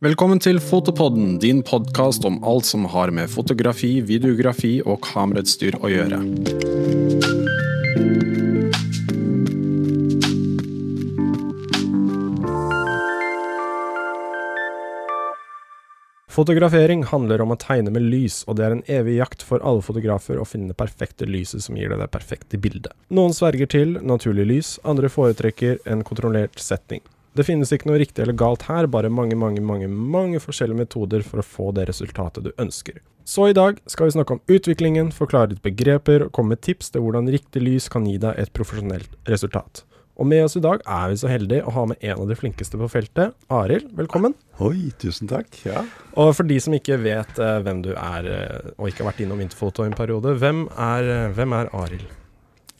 Velkommen til Fotopodden, din podkast om alt som har med fotografi, videografi og kamerautstyr å gjøre. Fotografering handler om å tegne med lys, og det er en evig jakt for alle fotografer å finne det perfekte lyset som gir deg det perfekte bildet. Noen sverger til naturlig lys, andre foretrekker en kontrollert setting. Det finnes ikke noe riktig eller galt her, bare mange, mange, mange, mange forskjellige metoder for å få det resultatet du ønsker. Så i dag skal vi snakke om utviklingen, forklare litt begreper og komme med tips til hvordan riktig lys kan gi deg et profesjonelt resultat. Og med oss i dag er vi så heldige å ha med en av de flinkeste på feltet. Arild, velkommen. Oi, tusen takk. Ja. Og for de som ikke vet uh, hvem du er, uh, og ikke har vært innom Interfoto en periode, hvem er, uh, hvem er Arild?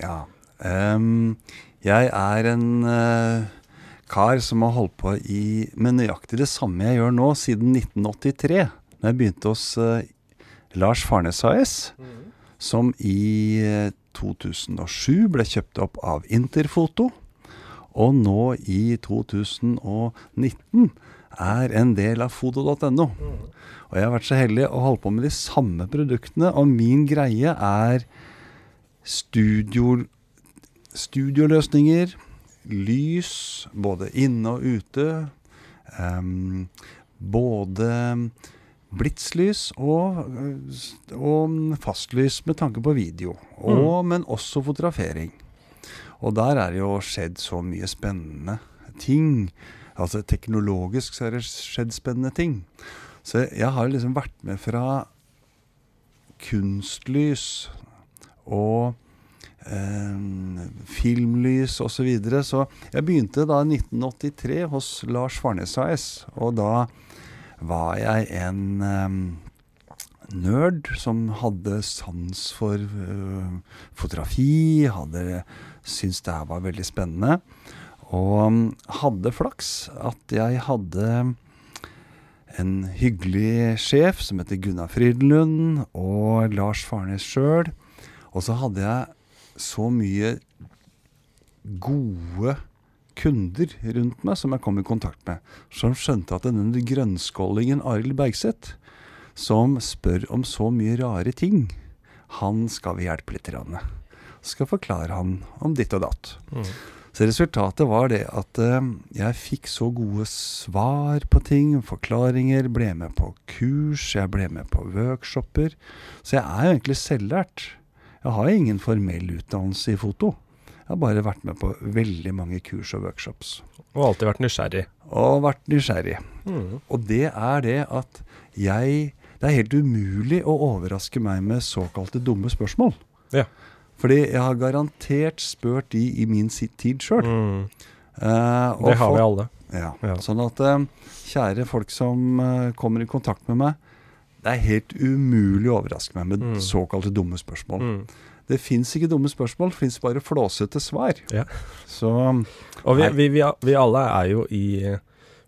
Ja, um, jeg er en kar som har holdt på i, med nøyaktig det samme jeg gjør nå, siden 1983. Da jeg begynte hos Lars Farnes AS, mm. som i 2007 ble kjøpt opp av Interfoto. Og nå i 2019 er en del av foto.no. Og jeg har vært så heldig å holde på med de samme produktene, og min greie er studio, studioløsninger, lys, både inne og ute. Um, både blitslys og, og, fastlys med tanke på video. Og, mm. Men også fotografering. Og der er det jo skjedd så mye spennende ting. Altså teknologisk så er det skjedd spennende ting. Så jeg har liksom vært med fra kunstlys og eh, filmlys osv. Så, videre. så jeg begynte da i 1983 hos Lars Farnes AS. Og da var jeg en eh, nerd som hadde sans for eh, fotografi, hadde syntes det her var veldig spennende. Og um, hadde flaks at jeg hadde en hyggelig sjef som heter Gunnar Frydenlund, og Lars Farnes sjøl. Og så hadde jeg så mye gode kunder rundt meg som jeg kom i kontakt med, som skjønte at denne grønnskålingen Arild Bergseth, som spør om så mye rare ting, han skal vi hjelpe litt. Rann skal forklare han om ditt og datt. Mm. Så resultatet var det at uh, jeg fikk så gode svar på ting, forklaringer, ble med på kurs, jeg ble med på workshoper. Så jeg er jo egentlig selvlært. Jeg har ingen formell utdannelse i foto. Jeg har bare vært med på veldig mange kurs og workshops. Og alltid vært nysgjerrig. Og vært nysgjerrig. Mm. Og det er det at jeg Det er helt umulig å overraske meg med såkalte dumme spørsmål. Ja. Fordi jeg har garantert spurt de i min tid sjøl. Mm. Uh, det har vi alle. Ja. ja. Sånn at uh, kjære folk som uh, kommer i kontakt med meg, det er helt umulig å overraske meg med mm. såkalte dumme spørsmål. Mm. Det fins ikke dumme spørsmål, det fins bare flåsete svar. Ja. Så Og vi, vi, vi, vi, alle er jo i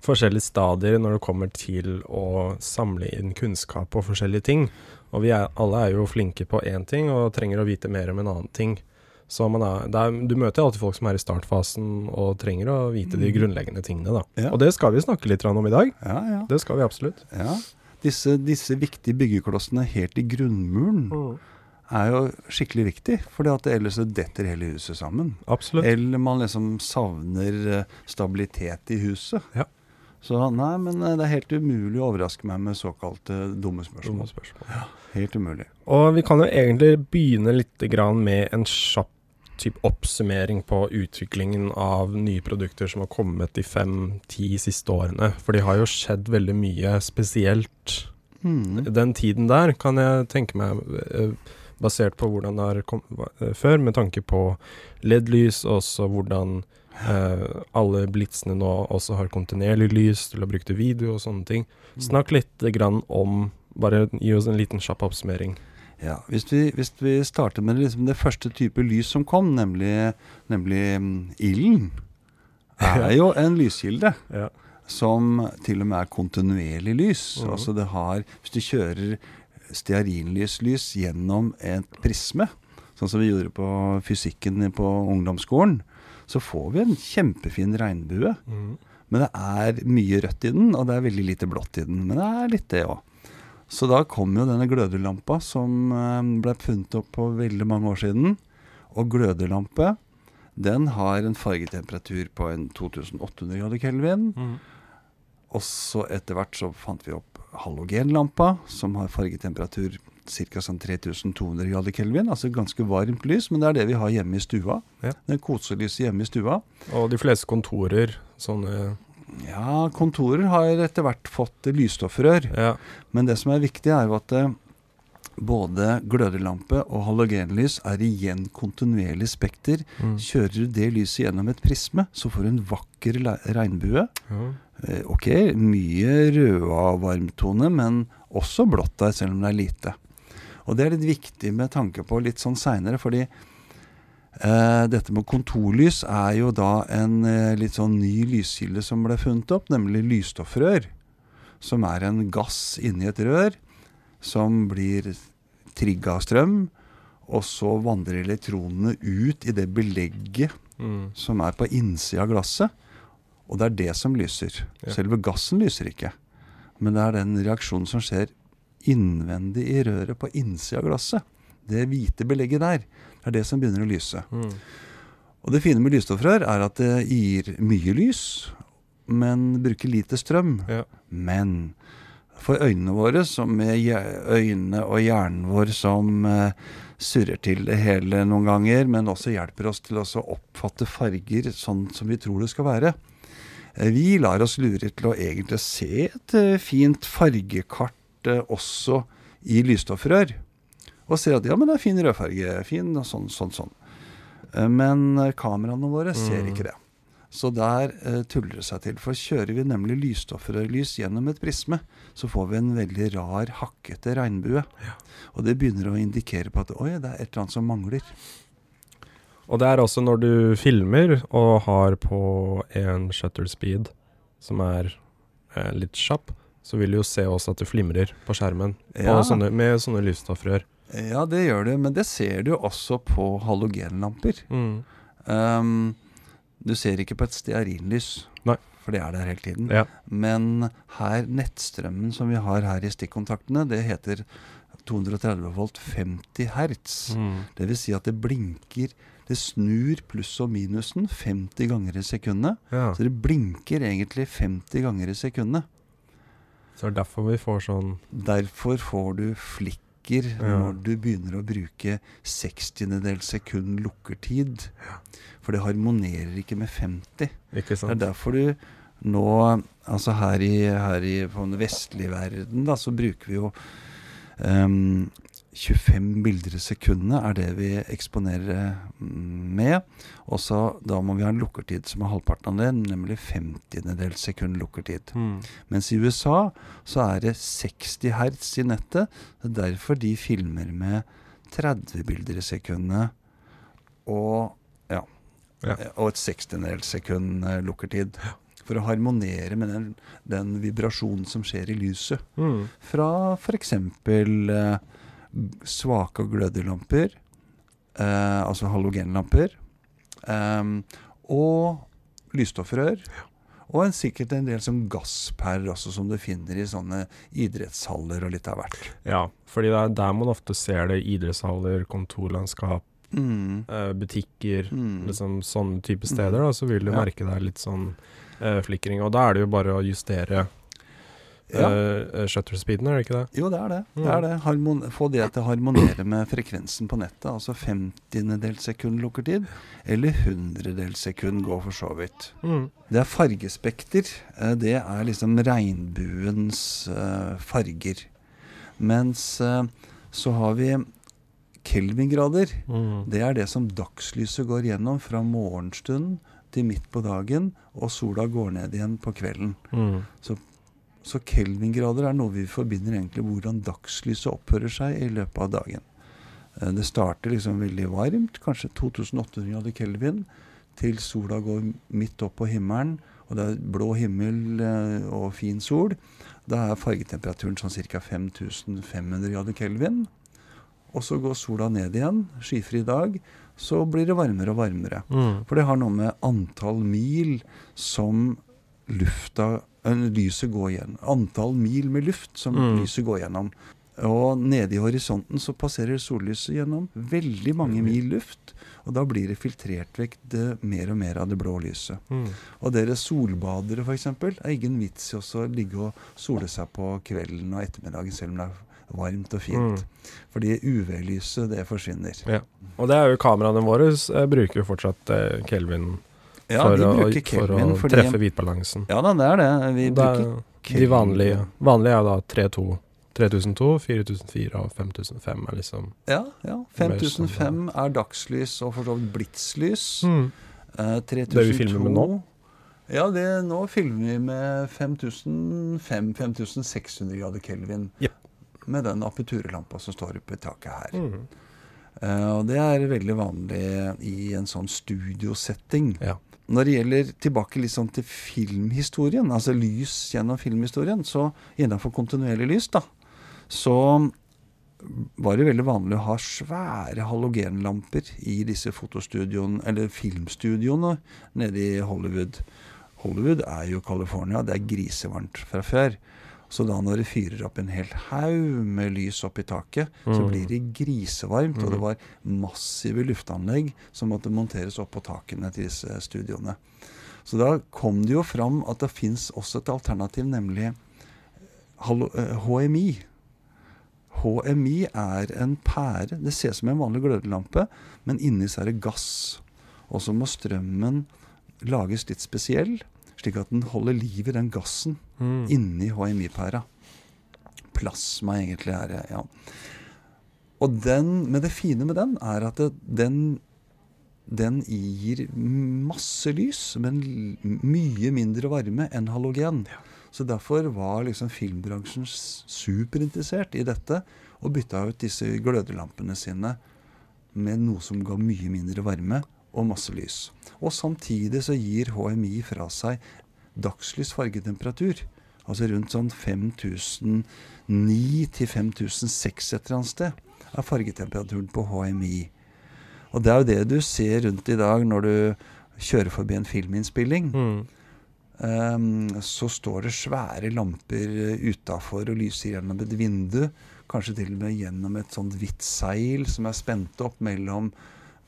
forskjellige stadier når det kommer til å samle inn kunnskap og forskjellige ting. Og vi er, alle er jo flinke på én ting og trenger å vite mer om en annen ting. Så er, er, du møter alltid folk som er i startfasen og trenger å vite de mm. grunnleggende tingene. Da. Ja. Og det skal vi snakke litt om i dag. Ja, ja. Det skal vi absolutt. Ja. Disse, disse viktige byggeklossene helt i grunnmuren mm. er jo skikkelig viktig. For ellers detter hele huset sammen. Absolutt. Eller man liksom savner eh, stabilitet i huset. Ja. Så nei, men eh, det er helt umulig å overraske meg med såkalte dumme spørsmål. Dumme spørsmål. Ja, helt umulig. Og vi kan jo egentlig begynne litt med en kjapp type oppsummering på utviklingen av nye produkter som har kommet de fem-ti siste årene. For det har jo skjedd veldig mye spesielt mm. den tiden der, kan jeg tenke meg. Eh, basert på hvordan det har kommet eh, før, med tanke på LED-lys, og også hvordan Uh, alle blitsene nå også har kontinuerlig lys til å bruke til video og sånne ting. Mm. Snakk litt grann om Bare gi oss en liten kjapp oppsummering. Ja, hvis vi, hvis vi, starter med liksom det første type lys som kom, nemlig, nemlig um, ilden, er jo en lyskilde. Ja. Som til og med er kontinuerlig lys. Mm. Altså det har Hvis du kjører stearinlyslys gjennom et prisme, sånn som vi gjorde på fysikken på ungdomsskolen, så får vi en kjempefin regnbue. Mm. Men det er mye rødt i den, og det er veldig lite blått i den. Men det er litt det òg. Så da kom jo denne glødelampa som eh, ble funnet opp på veldig mange år siden. Og glødelampe, den har en fargetemperatur på en 2800 grader kelvin. Mm. Og så etter hvert så fant vi opp halogenlampa, som har fargetemperatur ca. Sånn 3200 grader kelvin. Altså ganske varmt lys, men det er det vi har hjemme i stua. Ja. Er koselyset hjemme i stua. Og de fleste kontorer, sånne Ja, kontorer har etter hvert fått lysstoffrør. Ja. Men det som er viktig, er jo at eh, både glødelampe og halogenlys er igjen kontinuerlig spekter. Mm. Kjører du det lyset gjennom et prisme, så får du en vakker regnbue. ja. Eh, Ok, mye rød varmtone, men også blått der, selv om det er lite. Og det er litt viktig med tanke på litt sånn seinere, fordi dette med kontorlys er jo da en eh, litt sånn ny lyskilde som ble funnet opp, nemlig lysstoffrør. Som er en gass inni et rør som blir trigga av strøm, og så vandrer elektronene ut i det belegget Mm. som er på innsida av glasset. Og det er det som lyser. Ja. Selve gassen lyser ikke. Men det er den reaksjonen som skjer innvendig i røret på innsida av glasset. Det hvite belegget der. Det er det som begynner å lyse. Mm. Og det fine med lysstoffrør er at det gir mye lys, men bruker lite strøm. Ja. Men for øynene våre, som med øynene og hjernen vår som eh, surrer til det hele noen ganger, men også hjelper oss til å oppfatte farger sånn som vi tror det skal være. Eh, Vi lar oss lure til å egentlig se et eh, fint fargekart også i lysstoffrør. Og ser at ja, men det er fin rødfarge, fin og sånn, sånn, sånn. Eh, Men eh, kameraene våre ser ikke det. Så der uh, tuller det seg til. For kjører vi nemlig lysstoffrørlys gjennom et prisme, så får vi en veldig rar, hakkete regnbue. Og det begynner å indikere på at oi, det er et eller annet som mangler. Og det er også når du filmer og har på en shutter speed som er eh, litt kjapp, så vil du jo se også at det flimrer på skjermen på sånne, med sånne lysstoffrør. Ja, det gjør det, men det ser du også på halogenlamper. Mm. Um, du ser ikke på et stearinlys, Nei. for det er der hele tiden. Ja. Men her, nettstrømmen som vi har her i stikkontaktene, det heter 230 volt 50 hertz. Mm. Det vil si at det blinker Det snur pluss og minusen 50 ganger i sekundet. Ja. Så det blinker egentlig 50 ganger i sekundet. Så det er derfor vi får sånn Derfor får du flikker Ja. når du begynner å bruke sekstiendedels sekund lukkertid. For det harmonerer ikke med 50. Ikke Det er derfor du nå Altså her i, her i på den vestlige verden, da, så bruker vi jo ehm, 25 bilder i sekundet er det vi eksponerer mm, med. Og så da må vi ha en lukkertid som er halvparten av det, nemlig 50-dels sekund lukkertid. Mm. Mens i USA så er det 60 hertz i nettet. Det er derfor de filmer med 30 bilder i sekundet og, ja, Ja. og et 60-dels sekund eh, lukkertid. For å harmonere med den, den vibrasjonen som skjer i lyset. Mm. Fra f.eks. Eh, svake og glødelamper, eh, altså halogenlamper, eh, og lysstoffrør. Og en, sikkert en del som gasspærer også, som du finner i sånne idrettshaller og litt av hvert. Ja, fordi det er der man ofte ser det. Idrettshaller, kontorlandskap, Mm. eh, butikker, Mm. liksom sånne type steder. Da, så vil du Ja. merke det er litt sånn eh, flikring. Og da er det jo bare å justere Ja. eh, shutter speeden, er det ikke det? Jo, det er det. det, Mm. er det. Harmon få det til å harmonere med frekvensen på nettet. Altså 50-dels sekund lukkertid, eller 100-dels sekund går for så vidt. Mm. Det er fargespekter. eh, Det er liksom regnbuens uh, farger. Mens uh, så har vi kelvingrader. Mm. Det er det som dagslyset går gjennom fra morgenstunden til midt på dagen, og sola går ned igjen på kvelden. Mm. Så kelvingrader er noe vi forbinder egentlig hvordan dagslyset opphører seg i løpet av dagen. Eh, Det starter liksom veldig varmt, kanskje 2800 grader kelvin, til sola går midt opp på himmelen, og det er blå himmel eh, og fin sol. Da er fargetemperaturen sånn ca. 5500 grader kelvin. Og så går sola ned igjen, skyfri dag, så blir det varmere og varmere. Mm. For det har noe med antall mil som lufta lyset går gjennom. Antall mil med luft som Mm. lyset går gjennom. Og nede i horisonten så passerer sollyset gjennom veldig mange mil luft. Og da blir det filtrert vekk det, mer og mer av det blå lyset. Mm. Og dere solbadere f.eks. er ingen vits i å ligge og sole seg på kvelden og ettermiddagen selv om det er varmt og fint. Mm. Fordi UV-lyset, det forsvinner. Og det er jo kameraene våre eh, bruker jo fortsatt eh, Kelvin Ja, for, å, for å treffe hvitbalansen. Ja da, det er det. Vi Det er, de vanlige, vanlige er da 3200. 3002, 4004 og 5005 er liksom Ja, ja. 5005 er dagslys og for så vidt blitslys. mm. Eh, 3002 Det vi filmer med nå? Ja, det, nå filmer vi med 5005-5600 grader kelvin. Yep. Med den aperturelampa som står oppe i taket her. Mm. Eh, og det er veldig vanlig i en sånn studiosetting. Ja. Når det gjelder tilbake sånn til filmhistorien, altså lys gjennom filmhistorien, så innenfor kontinuerlig lys, da, så var det veldig vanlig å ha svære halogenlamper i disse fotostudioene, eller filmstudioene nede i Hollywood. Hollywood er jo California, det er grisevarmt fra før. Så da når det fyrer opp en hel haug med lys opp i taket, så Mm. blir det grisevarmt. Og det Mm. var massive luftanlegg som måtte monteres opp på takene til disse studioene. Så da kom det jo fram at det fins også et alternativ, nemlig eh, HMI. HMI er en pære. Det ser ut som en vanlig glødelampe, men inni så er det gass. Og så må strømmen lages litt spesiell, slik at den holder liv i den gassen Mm. inni HMI-pæra. Plasma, egentlig, er det. ja. Og den, men det fine med den er at det, den, den gir masse lys, men mye mindre varme enn halogen. Så derfor var liksom filmbransjen superinteressert i dette, og bytta ut disse glødelampene sine med noe som ga mye mindre varme og masse lys. Og samtidig så gir HMI fra seg dagslys fargetemperatur. Altså rundt sånn 5009 til 5006 et eller annet sted er fargetemperaturen på HMI. Og det er jo det du ser rundt i dag når du kjører forbi en filminnspilling. Mm. Um, så står det svære lamper utafor og lyser gjennom et vindu. Kanskje til og med gjennom et sånt hvitt seil som er spent opp mellom,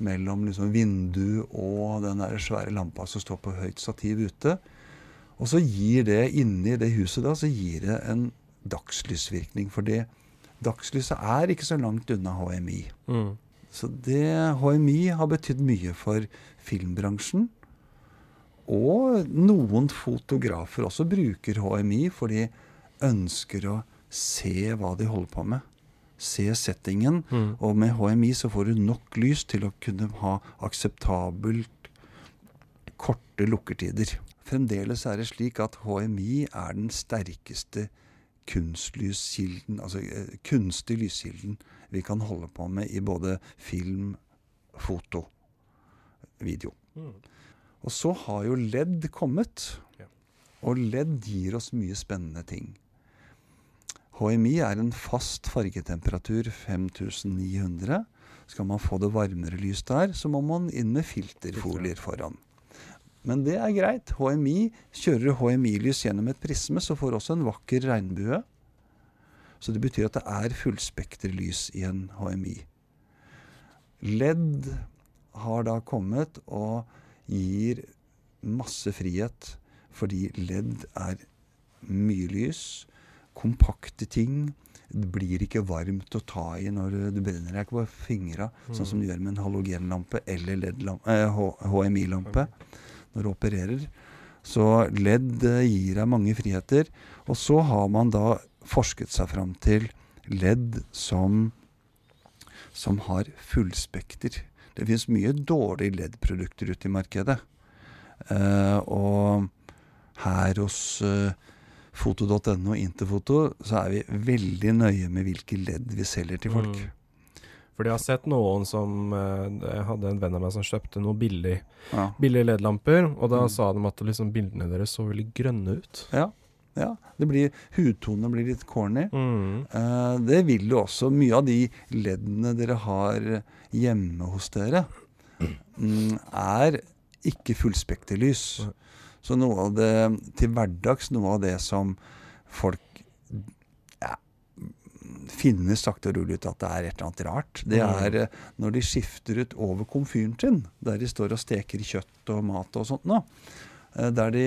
mellom liksom vindu og den der svære lampa som står på høyt stativ ute. Og så gir det inni det huset da, så gir det en dagslysvirkning. For det dagslyset er ikke så langt unna HMI. Mm. Så det HMI har betydd mye for filmbransjen. Og noen fotografer også bruker HMI, for de ønsker å se hva de holder på med. Se settingen. Mm. Og med HMI så får du nok lys til å kunne ha akseptabelt korte lukkertider. Fremdeles er det slik at HMI er den sterkeste kunstlyskilden, altså eh, kunstig lyskilden vi kan holde på med i både film, foto, video. Mm. Og så har jo LED kommet. Ja. Og LED gir oss mye spennende ting. HMI er en fast fargetemperatur 5900. Skal man få det varmere lys der, så må man inn med filterfolier foran. Men det er greit. HMI kjører HMI-lys gjennom et prisme, så får også en vakker regnbue. Så det betyr at det er fullspekterlys i en HMI. LED har da kommet og gir masse frihet, fordi LED er mye lys, kompakte ting. Det blir ikke varmt å ta i når du, brenner deg ikke på fingra, sånn som du gjør med en halogenlampe eller LED-lampe, eh, HMI-lampe når du opererer. Så LED eh, gir deg mange friheter. Og så har man da forsket seg fram til ledd som, som har fullspekter. Det finnes mye dårlige LED-produkter ute i markedet. Eh, og her hos eh, foto.no og Interfoto så er vi veldig nøye med hvilke ledd vi selger til folk. Mm. Fordi jeg har sett noen som eh, Jeg hadde en venn av meg som kjøpte noen billig Ja. billige LED-lamper, og da Mm. sa de at liksom bildene deres så veldig grønne ut. ja. ja. Det blir, hudtonene blir litt corny. Mm. Eh, det vil jo også mye av de leddene dere har hjemme hos dere, mm, er ikke fullspekterlys. Nei. Så noe av det til hverdags, noe av det som folk ja, finner sakte og rolig ut at det er et eller annet rart, det Mm. er eh, når de skifter ut over komfyren sin, der de står og steker kjøtt og mat og sånt nå. eh, Der de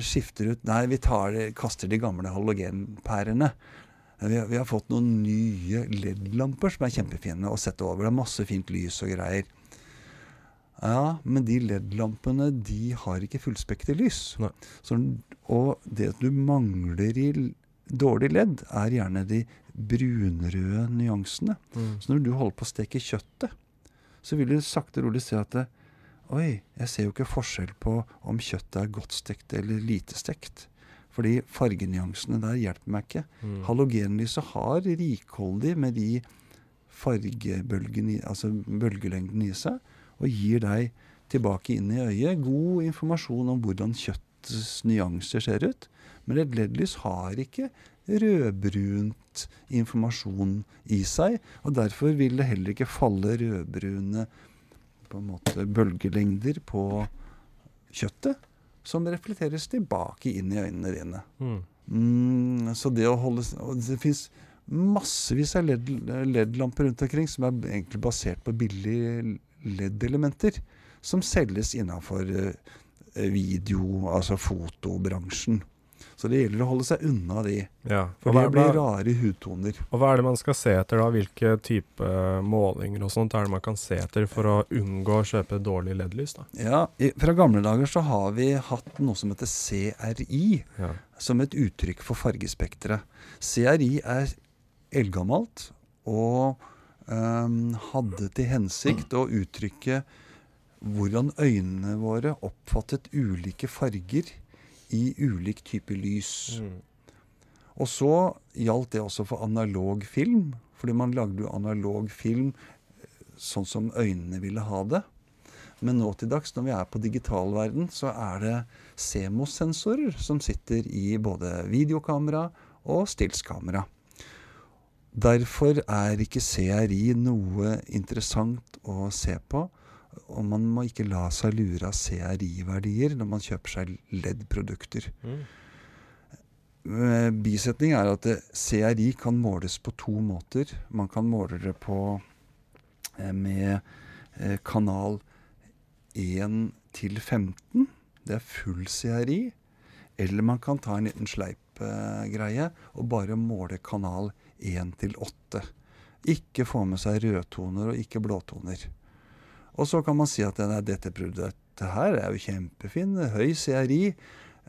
skifter ut Nei, vi tar kaster de gamle halogenpærene. Eh, Vi har, vi har fått noen nye LED-lamper som er kjempefine å sette over. Det er masse fint lys og greier. Ja, men de LED-lampene de har ikke fullspektig lys. Så, og det du mangler i dårlig LED, er gjerne de brunrøde nyansene. Mm. Så når du holder på å steke kjøttet, så vil du sakte og rolig se at det, Oi, jeg ser jo ikke forskjell på om kjøttet er godt stekt eller lite stekt. Fordi fargenyansene der hjelper meg ikke. Mm. Halogenlyset har rikholdig med de fargebølgene, altså bølgelengden i seg, og gir deg tilbake inn i øyet god informasjon om hvordan kjøttets nyanser ser ut. Men et LED-lys har ikke rødbrunt informasjon i seg, og derfor vil det heller ikke falle rødbrune på en måte bølgelengder på kjøttet, som reflekteres tilbake inn i øynene dine. Mm. Mm, så det å holde og Det fins massevis av LED-lamper rundt omkring som er egentlig basert på billige LED-elementer, som selges innafor video, altså fotobransjen. Så det gjelder å holde seg unna de, Ja. for det blir rare hudtoner. og hva er det man skal se etter, da? Hvilke type målinger og sånt er det man kan se etter for å unngå å kjøpe dårlig LED-lys? da? Ja, i, Fra gamle dager så har vi hatt noe som heter CRI, Ja. som et uttrykk for fargespekteret. CRI er eldgammelt og hadde til hensikt å uttrykke hvordan øynene våre oppfattet ulike farger i ulik type lys. Mm. Og så gjaldt det også for analog film, fordi man lagde jo analog film eh, sånn som øynene ville ha det. Men nå til dags, når vi er på digitalverden, så er det CMOS-sensorer som sitter i både videokamera og stillskamera. Derfor er ikke CRI noe interessant å se på. Og man må ikke la seg lure av CRI-verdier når man kjøper seg LED-produkter. Mm. Eh, Bisetning er at CRI kan måles på to måter. Man kan måle det på eh, med eh, kanal 1 til 15. Det er full CRI. Eller man kan ta en liten sleipgreie og bare måle kanal 1 til 8. Ikke få med seg rødtoner og ikke blåtoner. Og så kan man si at nei, dette produktet her er jo kjempefin, høy CRI.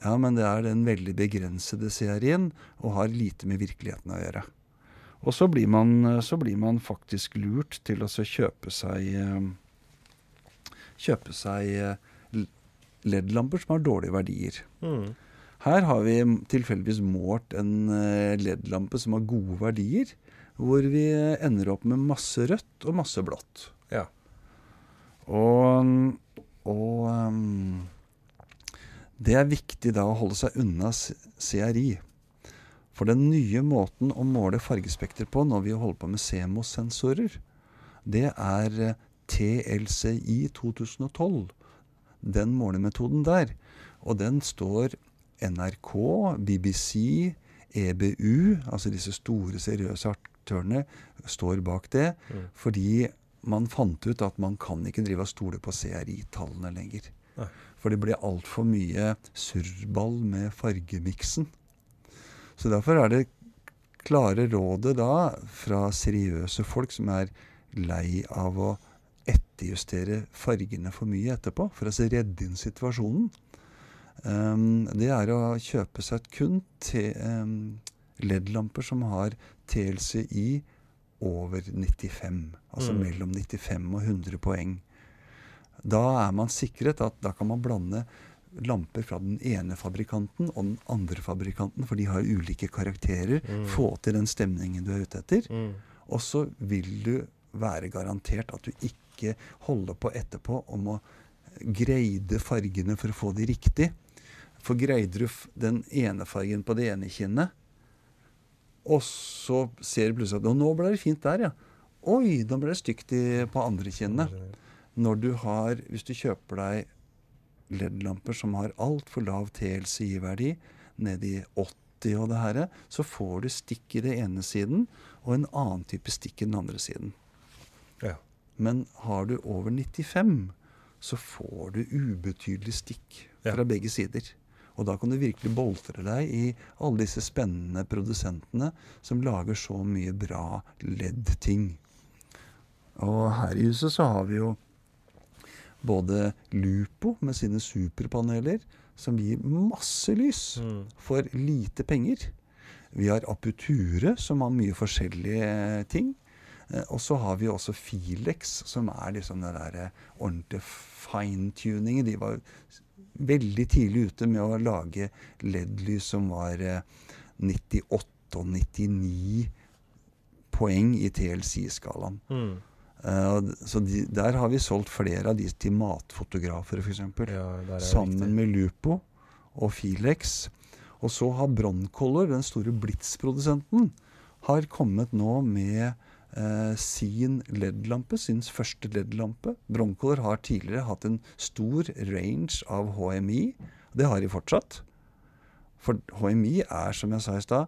Ja, men det er den veldig begrensede CRI-en og har lite med virkeligheten å gjøre. Og så blir man, så blir man faktisk lurt til å kjøpe seg eh, Kjøpe seg eh, LED-lamper som har dårlige verdier. Mm. Her har vi tilfeldigvis målt en eh, LED-lampe som har gode verdier, hvor vi ender opp med masse rødt og masse blått. Ja. Og, og um, det er viktig da å holde seg unna CRI. For den nye måten å måle fargespekter på når vi holder på med CMOS-sensorer, det er eh, TLCI 2012. Den målemetoden der. Og den står NRK, BBC, EBU, altså disse store, seriøse aktørene, står bak det. Mm. Fordi man fant ut at man kan ikke drive og stole på CRI-tallene lenger. Nei. For det ble altfor mye surrball med fargemiksen. Så derfor er det klare rådet da fra seriøse folk som er lei av å etterjustere fargene for mye etterpå, for å redde inn situasjonen, ehm, det er å kjøpe seg kun um, LED-lamper som har TLCI over 95. Altså Mm. mellom 95 og 100 poeng. Da er man sikret at da kan man blande lamper fra den ene fabrikanten og den andre fabrikanten, for de har ulike karakterer. Mm. Få til den stemningen du er ute etter. Mm. Og så vil du være garantert at du ikke holder på etterpå om å greide fargene for å få de riktig. For greidruf du den ene fargen på det ene kinnet, og så ser du plutselig at Og 'nå ble det fint der', ja'. Oi, nå ble det stygt på andre kinnet. Når du har Hvis du kjøper deg LED-lamper som har altfor lav TLCI-verdi, ned i 80 og det her, så får du stikk i det ene siden og en annen type stikk i den andre siden. Ja. Men har du over 95, så får du ubetydelig stikk Ja. fra begge sider. Og da kan du virkelig boltre deg i alle disse spennende produsentene som lager så mye bra LED-ting. Og her i huset så har vi jo både Lupo med sine superpaneler, som gir masse lys Mm. for lite penger. Vi har Aputure, som har mye forskjellige ting. Eh, Og så har vi også Filex, som er liksom det der eh, ordentlige fine-tuningen. De var veldig tidlig ute med å lage LED-lys som var eh, 98 og 99 poeng i TLC-skalaen. Mm. Eh, Så de, der har vi solgt flere av de til matfotografer, f.eks. Ja, Sammen riktig. med Lupo og Filex. Og så har Broncolor, den store blitsprodusenten, har kommet nå med eh, sin LED-lampe, sin første LED-lampe. Broncolor har tidligere hatt en stor range av HMI. Det har de fortsatt. For HMI er, som jeg sa i stad,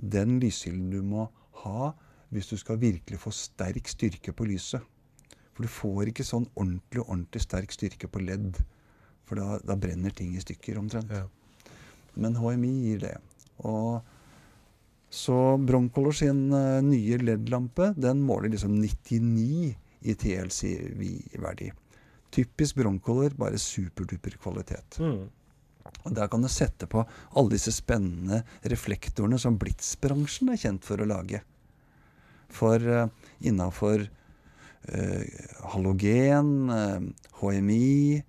den lyskilden du må ha hvis du skal virkelig få sterk styrke på lyset. For du får ikke sånn ordentlig ordentlig sterk styrke på ledd. For da, da brenner ting i stykker omtrent. Ja. Men HMI gir det. Og så Broncolor sin eh, nye LED-lampe den måler liksom 99 i TLC-verdi. Typisk Broncolor, bare superduper kvalitet. Mm. Og Der kan du sette på alle disse spennende reflektorene som blitsbransjen er kjent for å lage. For uh, innafor uh, halogen, uh, HMI,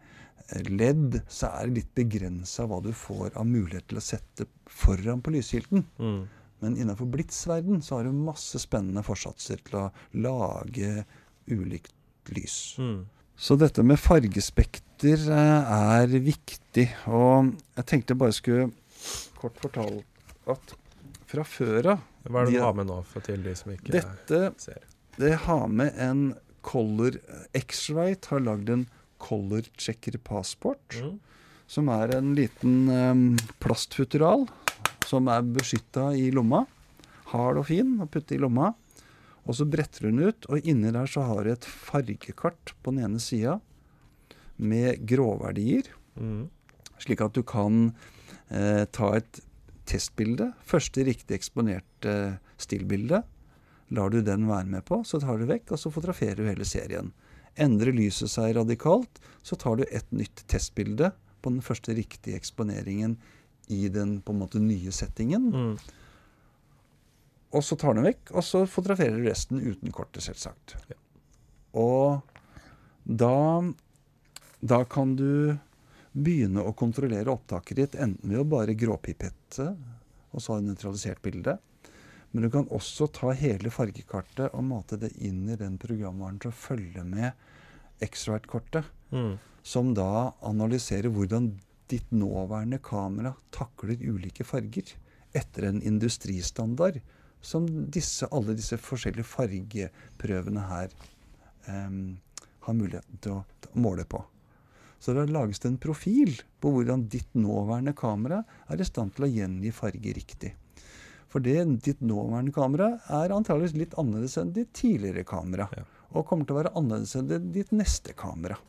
LED, så er det litt begrensa hva du får av mulighet til å sette foran på lyskilten. Mm. Men innenfor blitsverden så har du masse spennende forsatser til å lage ulikt lys. Mm. Så dette med fargespekter eh, er viktig. Og jeg tenkte bare skulle kort fortelle at fra før av Hva er det De- du har med nå for til de som ikke Dette ser? det har med en Color X-Rite har lagd en Color Checker Passport. Mm. Som er en liten um, plastfutteral som er beskytta i lomma. Hard og fin å putte i lomma. Og så bretter hun ut, og inni der så har du et fargekart på den ene sida med gråverdier. Mm. Slik at du kan eh, ta et testbilde. Første riktig eksponerte stillbilde. Lar du den være med på, så tar du vekk, og så fotograferer du hele serien. Endrer lyset seg radikalt, så tar du et nytt testbilde på den første riktige eksponeringen i den på en måte nye settingen. Mm. Og så tar du den vekk, og så fotograferer du resten uten kortet, selvsagt. Ja. Og da, da kan du begynne å kontrollere opptaket ditt enten ved å bare gråpipette, og så ha nøytralisert bilde. Men du kan også ta hele fargekartet og mate det inn i den programvaren til å følge med X-Rite-kortet, Mm. som da analyserer hvordan ditt nåværende kamera takler ulike farger etter en industristandard som disse, alle disse forskjellige fargeprøvene her um, har muligheten til å, måle på. Så da lages det en profil på hvordan ditt nåværende kamera er i stand til å gjengi farge riktig. For det, ditt nåværende kamera er antageligvis litt annerledes enn ditt tidligere kamera. Ja. Og kommer til å være annerledes enn ditt neste kamera.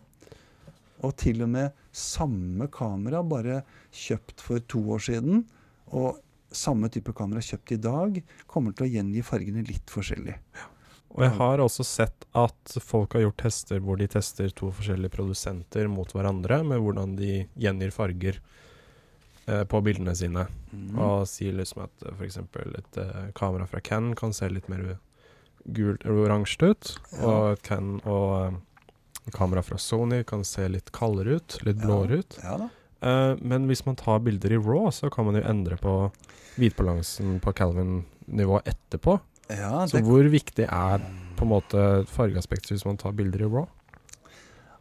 Og til og med samme kamera, bare kjøpt for to år siden, og samme type kamera kjøpt i dag, kommer til å gjengi fargene litt forskjellig. Og jeg har også sett at folk har gjort tester hvor de tester to forskjellige produsenter mot hverandre, med hvordan de gjengir farger eh, på bildene sine. Mm. Og sier liksom at uh, f.eks. et eh, kamera fra Ken kan se litt mer gult eller oransje ut, Ja. og Ken, og eh, kamera fra Sony kan se litt kaldere ut, litt blåere ut. Ja da. Uh, men hvis man tar bilder i RAW, så kan man jo endre på hvitbalansen på Calvin-nivå etterpå. Ja, Så hvor viktig er på en måte fargeaspektet hvis man tar bilder i RAW?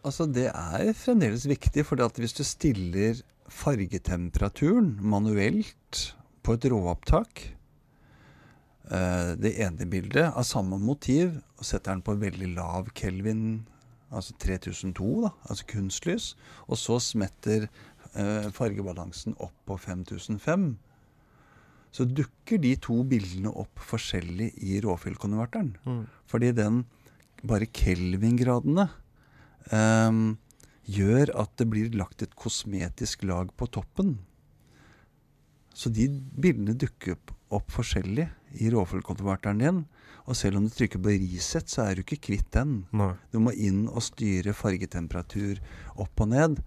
altså det er fremdeles viktig, for hvis du stiller fargetemperaturen manuelt på et råopptak uh, Det ene bildet av samme motiv, og setter den på veldig lav Kelvin altså 3002, da, altså kunstlys, og så smetter eh, fargebalansen opp på 5005, så dukker de to bildene opp forskjellig i råfyllkonverteren. Mm. Fordi den bare Kelvin-gradene eh, gjør at det blir lagt et kosmetisk lag på toppen. Så de bildene dukker opp, forskjellig i råfyllkonverteren din. Og selv om du trykker på reset, så er du ikke kvitt den. Nei. Du må inn og styre fargetemperatur opp og ned.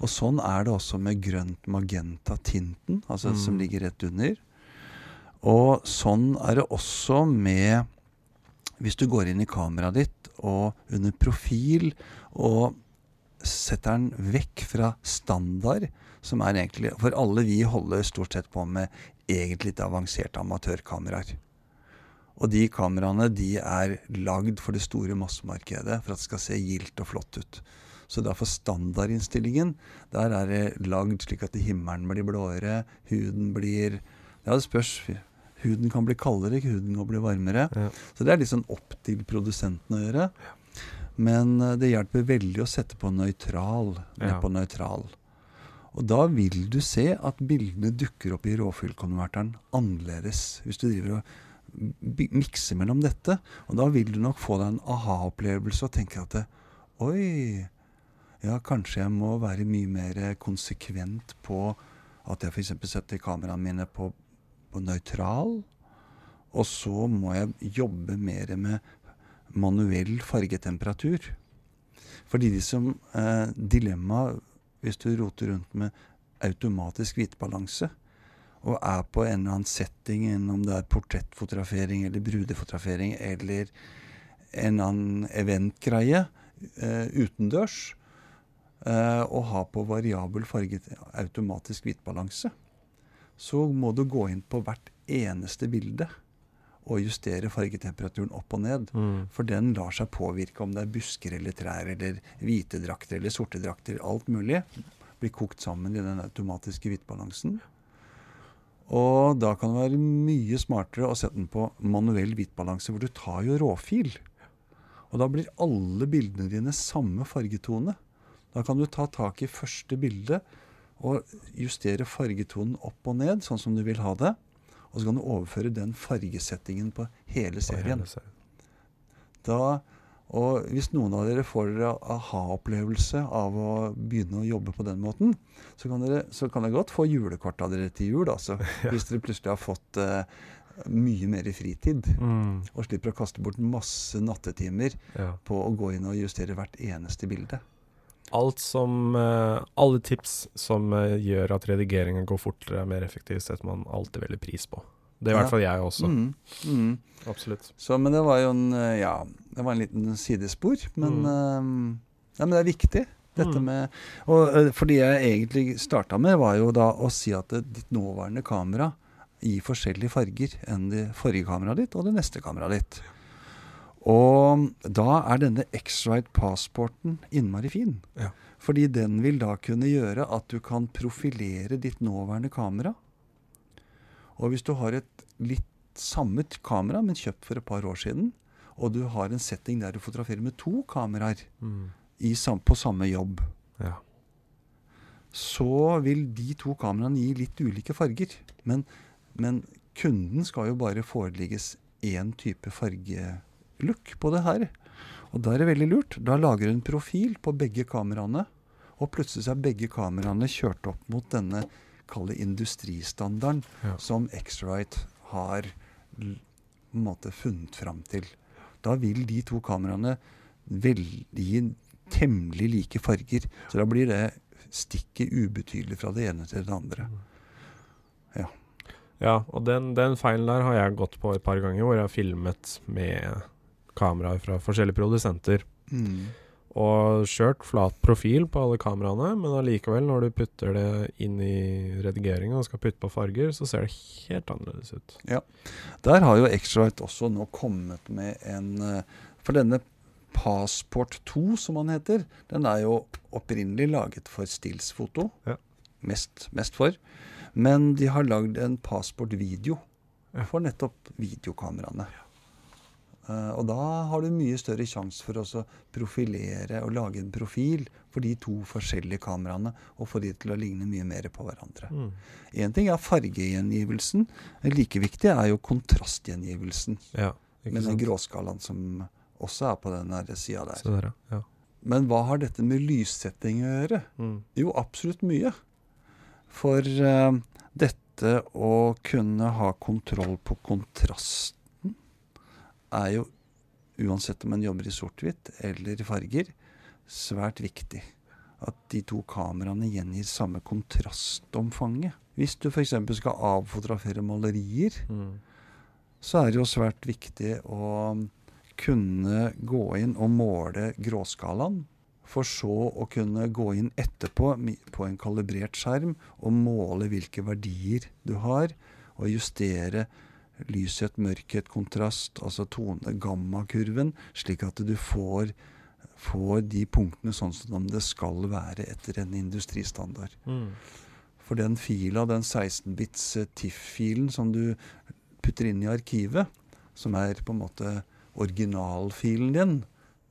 Og sånn er det også med grønt magenta-tinten, altså Mm. som ligger rett under. Og sånn er det også med Hvis du går inn i kameraet ditt og under profil og setter den vekk fra standard, som er egentlig For alle vi holder stort sett på med egentlig litt avanserte amatørkameraer. Og de kameraene de er lagd for det store massemarkedet for at det skal se gildt og flott ut. Så derfor standardinnstillingen, der er det lagd slik at himmelen blir blåere, huden blir Ja, det spørs. Huden kan bli kaldere, huden kan bli varmere. Ja. Så det er litt sånn opp til produsenten å gjøre. Men eh, det hjelper veldig å sette på nøytral. Ja. på nøytral. Og da vil du se at bildene dukker opp i råfyllkonverteren annerledes. Hvis du driver og mikser mellom dette. Og da vil du nok få deg en aha-opplevelse og tenke at Oi, ja, kanskje jeg må være mye mer konsekvent på at jeg f.eks. setter kameraene mine på, på nøytral. Og så må jeg jobbe mer med manuell fargetemperatur. Fordi de som eh, dilemma hvis du roter rundt med automatisk hvitbalanse, og er på en eller annen setting, om det er portrettfotografering eller brudefotografering eller en eller annen eventgreie eh, utendørs, eh, og har på variabel farget automatisk hvitbalanse, så må du gå inn på hvert eneste bilde og justere fargetemperaturen opp og ned. Mm. For den lar seg påvirke om det er busker eller trær eller hvite drakter eller sorte drakter. Alt mulig blir kokt sammen i den automatiske hvitbalansen. Og da kan det være mye smartere å sette den på manuell hvitbalanse, hvor du tar jo råfil. Og da blir alle bildene dine samme fargetone. Da kan du ta tak i første bilde og justere fargetonen opp og ned, sånn som du vil ha det. Og så kan du overføre den fargesettingen på hele serien. Da, og hvis noen av dere får dere aha-opplevelse av å begynne å jobbe på den måten, så kan dere, så kan dere godt få julekort av dere til jul. Altså, Hvis dere plutselig har fått uh, mye mer i fritid Mm. og slipper å kaste bort masse nattetimer Ja. på å gå inn og justere hvert eneste bilde. Alt som uh, Alle tips som uh, gjør at redigeringen går fortere og mer effektivt, setter man alltid veldig pris på. Det er i Ja. hvert fall jeg også. Mm, mm. Absolutt. Så, men det var jo en eh, Ja, det var en liten sidespor. Men, Mm. eh, ja, men det er viktig. Dette Mm. med Og eh, for det jeg egentlig starta med, var jo da å si at det, ditt nåværende kamera gir forskjellige farger enn det forrige kameraet ditt og det neste kameraet ditt. Og da er denne X-Ride Passporten innmari fin. Ja. Fordi den vil da kunne gjøre at du kan profilere ditt nåværende kamera. Og hvis du har et litt samme kamera, men kjøpt for et par år siden, og du har en setting der du fotograferer med to kameraer Mm. i sam på samme jobb, Ja. så vil de to kameraene gi litt ulike farger. Men, men kunden skal jo bare foreligges én type fargelook på det her. Og da er det veldig lurt. Da lager du en profil på begge kameraene, og plutselig er begge kameraene kjørt opp mot denne kalde industristandarden Ja. som X-Rite har på en måte funnet fram til. Da vil de to kameraene veldig temmelig like farger. Så da blir det stikket ubetydelig fra det ene til det andre. Ja, og den, den feilen der har jeg gått på et par ganger, hvor jeg har filmet med kameraer fra forskjellige produsenter. Mm. Og kjørt flat profil på alle kameraene, men allikevel, når du putter det inn i redigeringa og skal putte på farger, så ser det helt annerledes ut. Ja. Der har jo X-Rite også nå kommet med en eh, For denne Passport 2, som han heter, den er jo opprinnelig laget for stillsfoto. Ja. Mest, mest for. Men de har lagd en Passport video Ja. for nettopp videokameraene. Eh, og da har du mye større sjanse for å profilere og lage en profil for de to forskjellige kameraene, og få de til å ligne mye mer på hverandre. Mm. Ting er fargegjengivelsen. Like viktig er jo kontrastgjengivelsen. Ja, Med den gråskalaen som også er på den sida der. Der, ja. Men hva har dette med lyssetting å gjøre? Mm. Jo, absolutt mye. For uh, dette å kunne ha kontroll på kontrasten er jo, uansett om en jobber i sort-hvitt eller i farger, svært viktig. At de to kameraene gjengir samme kontrastomfanget. Hvis du f.eks. skal avfotografere malerier, Mm. så er det jo svært viktig å kunne gå inn og måle gråskalaen. For så å kunne gå inn etterpå på en kalibrert skjerm og måle hvilke verdier du har, og justere lyshet, mørkhet, kontrast, altså tone, gammakurven, slik at du får, får de punktene sånn som det skal være etter en industristandard. Mm. For den fila, den 16-bits eh, TIFF-filen som du putter inn i arkivet, som er på en måte originalfilen din,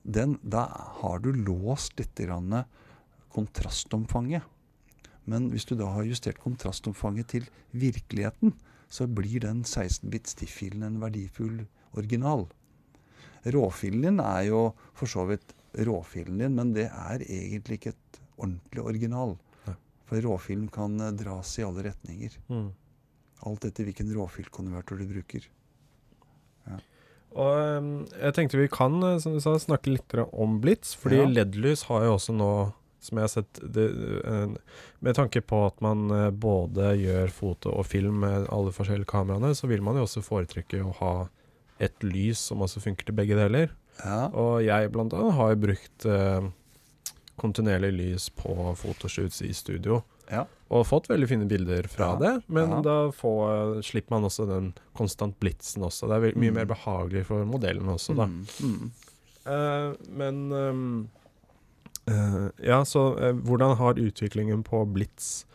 den, da har du låst litt kontrastomfanget. Men hvis du da har justert kontrastomfanget til virkeligheten, så blir den 16-bit-stiff-filen en verdifull original. Råfilen din er jo for så vidt råfilen din, men det er egentlig ikke et ordentlig original. For råfilen kan eh, dras i alle retninger. Mm. Alt etter hvilken råfilkonverter du bruker. Og ehm, jeg tenkte vi kan eh, som du sa, snakke litt om Blitz, fordi Ja. LED-lys har jo også nå, som jeg har sett det, eh, Med tanke på at man eh, både gjør foto og film med alle forskjellige kameraene, så vil man jo også foretrekke å ha et lys som også funker til begge deler. Ja. Og jeg blant annet har brukt eh, kontinuerlig lys på fotoshoots i studio. Ja. Og fått veldig fine bilder fra Ja, det, men ja. da får, slipper man også den konstant blitsen også. Det er mye Mm. mer behagelig for modellen også, da. Mm, mm. Eh, men ehm, eh, Ja, så uh, hvordan har utviklingen på blits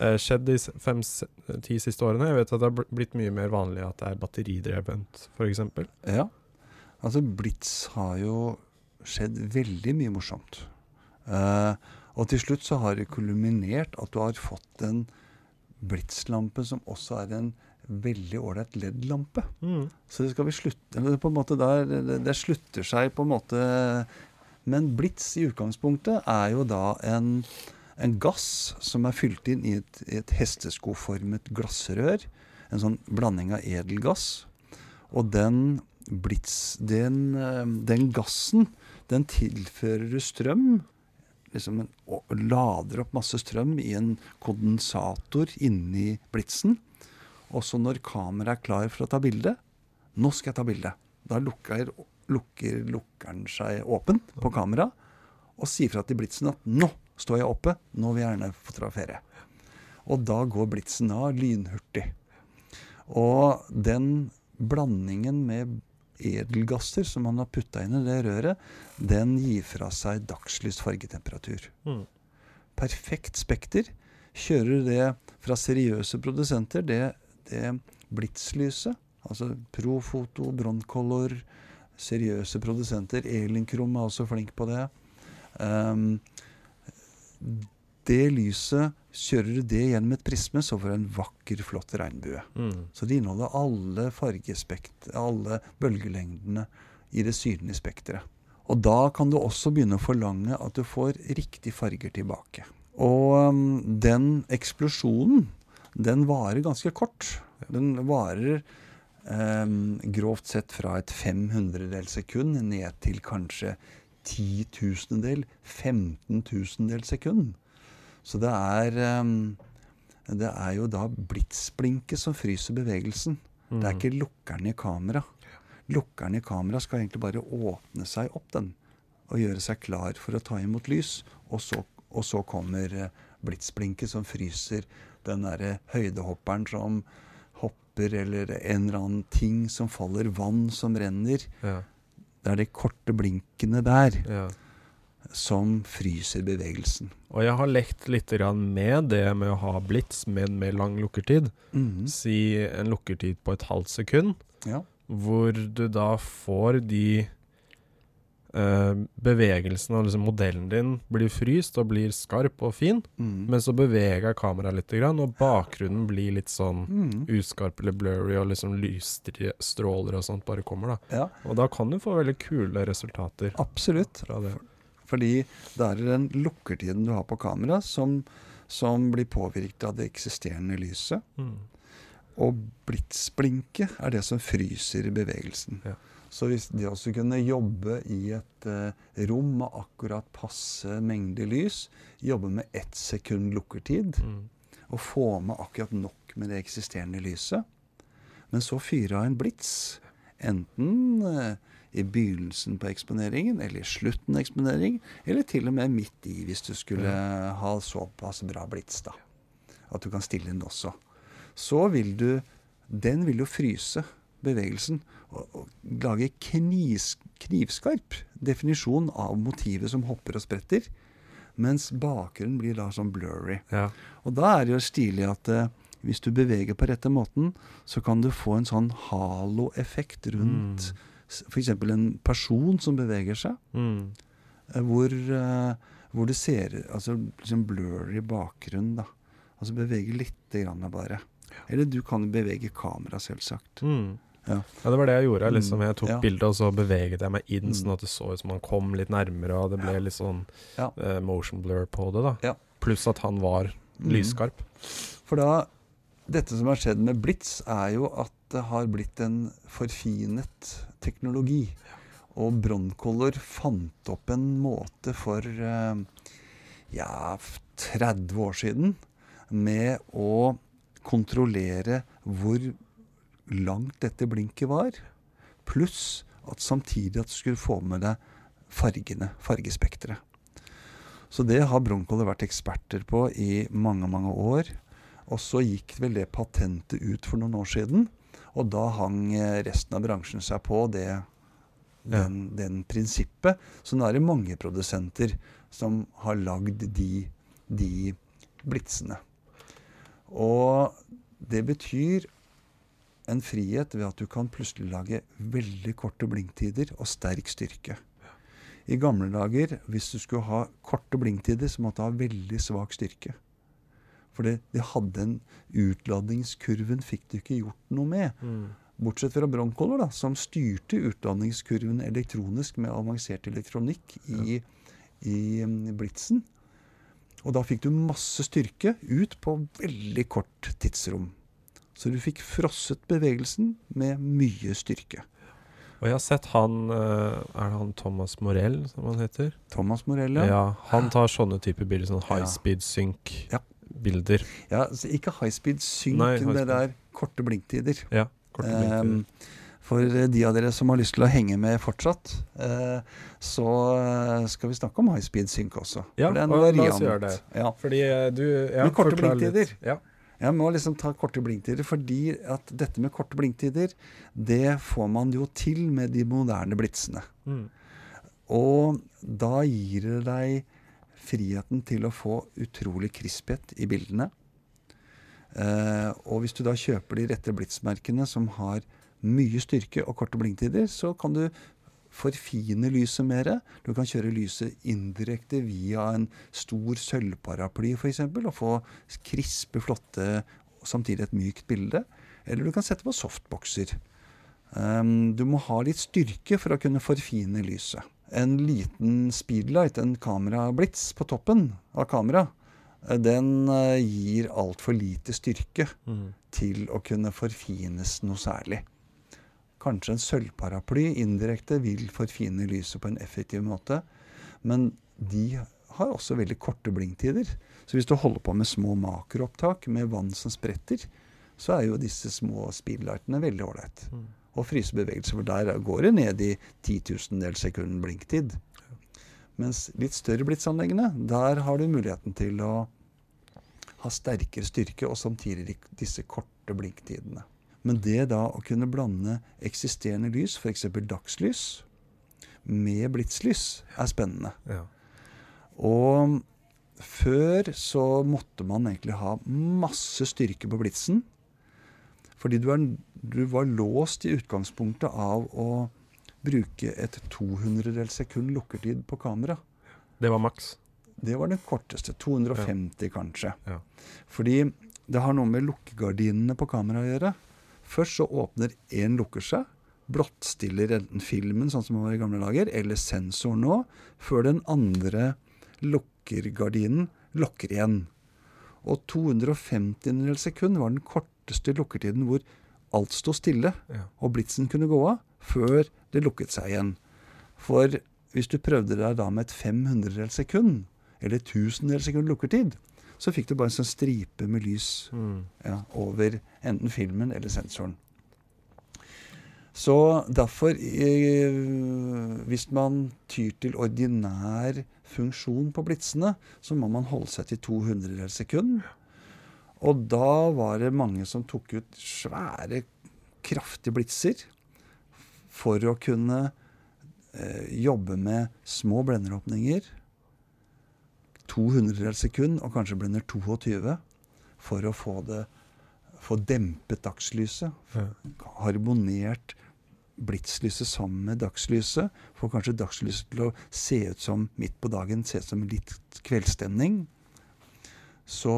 uh, skjedd de fem-ti siste årene? Jeg vet at det har blitt mye mer vanlig at det er batteridrevent, f.eks. Ja. Altså, Blitz har jo skjedd veldig mye morsomt. Eh, og til slutt så har det kulminert at du har fått en blitslampe som også er en veldig ålreit LED-lampe. Mm. Så det skal vi slutte eller på en måte der, det, det slutter seg på en måte Men blits i utgangspunktet er jo da en, en gass som er fylt inn i et, et hesteskoformet glassrør. En sånn blanding av edelgass. Og den blits Den, eh, den gassen, den tilfører du strøm. Liksom en, lader opp masse strøm i en kondensator inni blitsen. Og så når kameraet er klar for å ta bilde Nå skal jeg ta bilde. Da lukker, lukker lukkeren seg åpen på kamera og sier fra til blitsen at 'nå står jeg oppe, nå vil jeg gjerne fotografere'. Og da går blitsen av lynhurtig. Og den blandingen med edelgasser som man har putta inn i det røret, den gir fra seg dagslys fargetemperatur. Mm. Perfekt spekter. Kjører du det fra seriøse produsenter, det, det blitslyset, altså Profoto, Broncolor, seriøse produsenter, Elinkrom er også flink på det. Um, det lyset, kjører du det gjennom et prisme, så får du en vakker, flott regnbue. Mm. Så det inneholder alle fargespekt, alle bølgelengdene i det synlige spekteret. Og da kan du også begynne å forlange at du får riktige farger tilbake. Og um, den eksplosjonen, den varer ganske kort. Den varer um, grovt sett fra et 500-del sekund ned til kanskje 10 tusendel, 15 tusendel sekund. Så det er um, det er jo da blitsblinket som fryser bevegelsen. Det er Mm. ikke lukkeren i kamera. Lukkeren i kamera skal egentlig bare åpne seg opp, den. Og gjøre seg klar for å ta imot lys. Og så, og så kommer eh, blitsblinket som fryser den derre høydehopperen som hopper, eller en eller annen ting som faller, vann som renner. Ja, Det er de korte blinkene der ja. som fryser bevegelsen. Og jeg har lekt litt med det med å ha blits med en mer lang lukkertid. Mhm. Si en lukkertid på et halvt sekund. Ja. hvor du da får de eh, bevegelsene og liksom modellen din blir fryst og blir skarp og fin, Mm. men så beveger kameraet litt, og bakgrunnen blir litt sånn Mm. uskarp eller blurry, og liksom lysstråler og sånt bare kommer, da. Ja, Og da kan du få veldig kule resultater absolutt. Fordi det er den lukkertiden du har på kamera som, som blir påvirket av det eksisterende lyset. Mm. Og blitsblinket er det som fryser bevegelsen. Ja. Så hvis det også kunne jobbe i et eh, rom med akkurat passe mengde lys, jobbe med ett sekund lukkertid, Mm. og få med akkurat nok med det eksisterende lyset, men så fyre av en blits, enten eh, i begynnelsen på eksponeringen, eller i slutten av eksponering, eller til og med midt i, hvis du skulle ha såpass bra blits, da. At du kan stille den også. Så vil du Den vil jo fryse bevegelsen og, og lage knis, knivskarp definisjon av motivet som hopper og spretter, mens bakgrunnen blir da sånn blurry. Ja. Og da er det jo stilig at uh, hvis du beveger på rette måten, så kan du få en sånn halo-effekt rundt Mm. f.eks. en person som beveger seg, Mm. eh, hvor, uh, hvor du ser altså liksom blurry bakgrunn, da. Altså bevege lite grann bare. Eller du kan bevege kameraet, selvsagt. Mm. Ja. Ja, det var det jeg gjorde. Liksom. Jeg tok Ja. bildet, og så beveget jeg meg inn, Mm. sånn at det så ut som han kom litt nærmere, og det ble litt sånn Ja. uh, motion blur på det, da. Ja. Pluss at han var Mm. lysskarp. For da Dette som har skjedd med Blitz, er jo at det har blitt en forfinet teknologi. Og Broncolor fant opp en måte for uh, ja, 30 år siden med å kontrollere hvor langt dette blinket var, pluss at samtidig at du skulle få med deg fargene, fargespekteret. Så det har Broncolor vært eksperter på i mange, mange år. Og så gikk vel det patentet ut for noen år siden, og da hang eh, resten av bransjen seg på det, den, den prinsippet. Så nå er det mange produsenter som har lagd de, de blitsene. Og det betyr en frihet ved at du kan plutselig lage veldig korte blinktider og sterk styrke. I gamle dager, hvis du skulle ha korte blinktider, så måtte du ha veldig svak styrke. For det hadde en Utladningskurven fikk du ikke gjort noe med. Mm. Bortsett fra Broncolor, da, som styrte utladningskurven elektronisk med avansert elektronikk i, i um, blitsen. Og da fikk du masse styrke ut på veldig kort tidsrom. Så du fikk frosset bevegelsen med mye styrke. Og jeg har sett han eh, Er det han Thomas Morell, som han heter? Thomas Morell, Ja. ja. Han tar sånne typer bilder, sånn high Ja. speed Ja. ja ikke high speed synk, Nei, men high det der korte blinktider. Ja. Korte blinktider. Um, for eh, de av dere som har lyst til å henge med fortsatt, eh, så eh, skal vi snakke om high speed synk også. Ja, er og la oss gjøre det. Ja. Fordi eh, du ja, Med korte blinktider. Ja. Jeg må liksom ta korte blinktider, fordi at dette med korte blinktider, det får man jo til med de moderne blitsene. Mm. Og da gir det deg friheten til å få utrolig krisphet i bildene. Eh, og hvis du da kjøper de rette blitsmerkene som har mye styrke og korte blinktider, så kan du forfine lyset mer. Du kan kjøre lyset indirekte via en stor sølvparaply f.eks. og få krispe, flotte samtidig et mykt bilde. Eller du kan sette på softboxer. Um, du må ha litt styrke for å kunne forfine lyset. En liten speedlight, en kamerablits på toppen av kamera, eh, den eh, gir altfor lite styrke Mm. til å kunne forfines noe særlig. Kanskje en sølvparaply indirekte vil forfine lyset på en effektiv måte, men de har også veldig korte blinktider. Så hvis du holder på med små makroopptak med vann som spretter, så er jo disse små speedlightene veldig ålreit. Mm. Og frysebevegelser, for der går det ned i titusendels sekund blinktid. Mens litt større blitsanleggene, der har du muligheten til å ha sterkere styrke og samtidig disse korte blinktidene. Men det da å kunne blande eksisterende lys, f.eks. dagslys, med blitslys, er spennende. Ja. Og før så måtte man egentlig ha masse styrke på blitsen. Fordi du, er, du var låst i utgangspunktet av å bruke et 200 sekund lukkertid på kamera. Det var maks. Det var den korteste. 250 kanskje. Ja. Fordi det har noe med lukkegardinene på kameraet å gjøre. Først så åpner én lukker seg, blottstiller enten filmen, sånn som man var i gamle dager, eller sensoren nå, før den andre lukkergardinen lukker igjen. Og 250 sekund var den korteste lukkertiden hvor alt sto stille, Ja. og blitsen kunne gå av før det lukket seg igjen. For hvis du prøvde deg da med et 500 sekund, eller 1000 sekund lukkertid, så fikk du bare en sånn stripe med lys Mm. ja, over enten filmen eller sensoren. Så derfor, eh, hvis man tyr til ordinær funksjon på blitsene, så må man holde seg til 200 sekund. Og da var det mange som tok ut svære, kraftige blitser for å kunne eh, jobbe med små blenderåpninger. 200 sekund, og kanskje blender 22, for å få det få dempet dagslyset. Ja. Harmonert blitslyset sammen med dagslyset. Får kanskje dagslyset til å se ut som midt på dagen, se ut som litt kveldsstemning. Så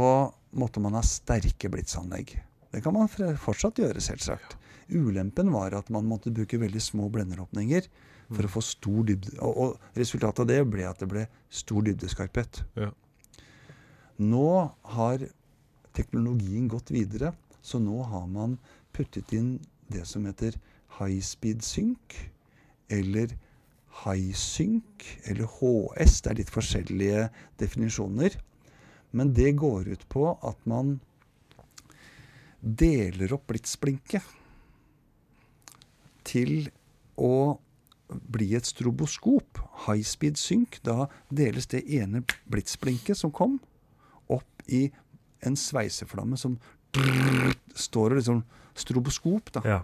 måtte man ha sterke blitsanlegg. Det kan man fortsatt gjøre, selvsagt. Ulempen var at man måtte bruke veldig små blenderåpninger for å få stor dybde. Og, og resultatet av det ble at det ble stor dybdeskarphet. Ja. Nå har teknologien gått videre, så nå har man puttet inn det som heter high speed sync, eller high sync, eller HS. Det er litt forskjellige definisjoner. Men det går ut på at man deler opp blitsblinket til å bli et stroboskop, high speed synk. Da deles det ene blitsblinket som kom, opp i en sveiseflamme som står og liksom stroboskop, da. Ja.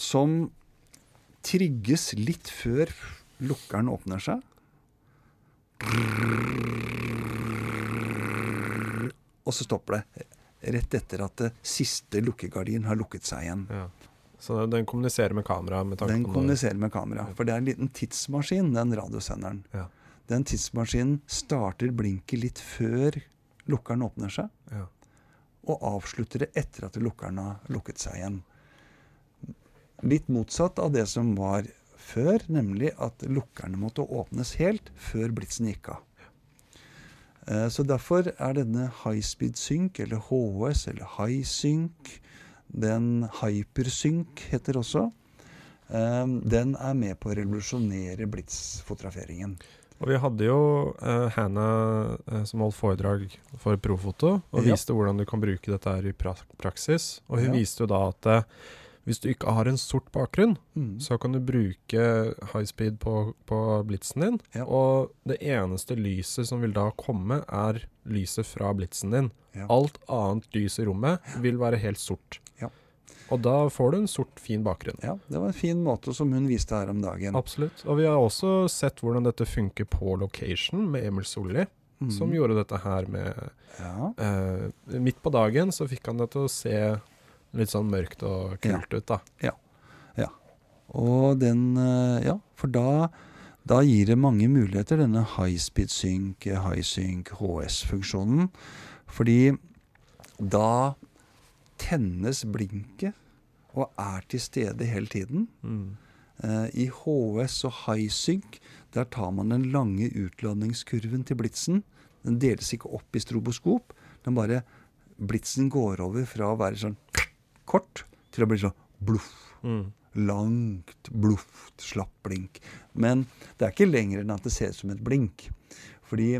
Som trigges litt før lukkeren åpner seg. Og så stopper det rett etter at det siste lukkegardin har lukket seg igjen. ja. Så den kommuniserer med kamera med tanke Den kommuniserer med kamera. For det er en liten tidsmaskin, den radiosenderen. Ja. Den tidsmaskinen starter blinket litt før lukkeren åpner seg, Ja. og avslutter det etter at lukkeren har lukket seg igjen. Litt motsatt av det som var før, nemlig at lukkerne måtte åpnes helt før blitsen gikk av. Eh, Så derfor er denne high speed synk, eller HS, eller high sync, den hypersynk heter også, eh, den er med på å revolusjonere blitsfotograferingen. Og vi hadde jo uh, Hannah uh, som holdt foredrag for Profoto, og Ja. viste hvordan du kan bruke dette her i pra praksis. Og hun Ja. viste jo da at eh, hvis du ikke har en sort bakgrunn, Mm. så kan du bruke high speed på, på blitsen din. Ja. Og det eneste lyset som vil da komme, er lyset fra blitsen din. Ja. Alt annet lys i rommet vil være helt sort. Ja. Og da får du en sort, fin bakgrunn. Ja, det var en fin måte som hun viste her om dagen. Absolutt. Og vi har også sett hvordan dette funker på location med Emil Solli, Mm. som gjorde dette her med Ja. eh, Midt på dagen så fikk han det til å se litt sånn mørkt og kult ut, da. Ja Og den eh, Ja, for da, da gir det mange muligheter, denne high speed sync, high sync, HS-funksjonen. Fordi da tennes blinket og er til stede hele tiden. Mm. Eh, I HS og high sync der tar man den lange utladningskurven til blitsen. Den deles ikke opp i stroboskop. Den bare Blitsen går over fra å være sånn kort til å bli sånn bluff. Mm. Langt, bluft, slapp blink. Men det er ikke lenger enn at det ser ut som et blink. Fordi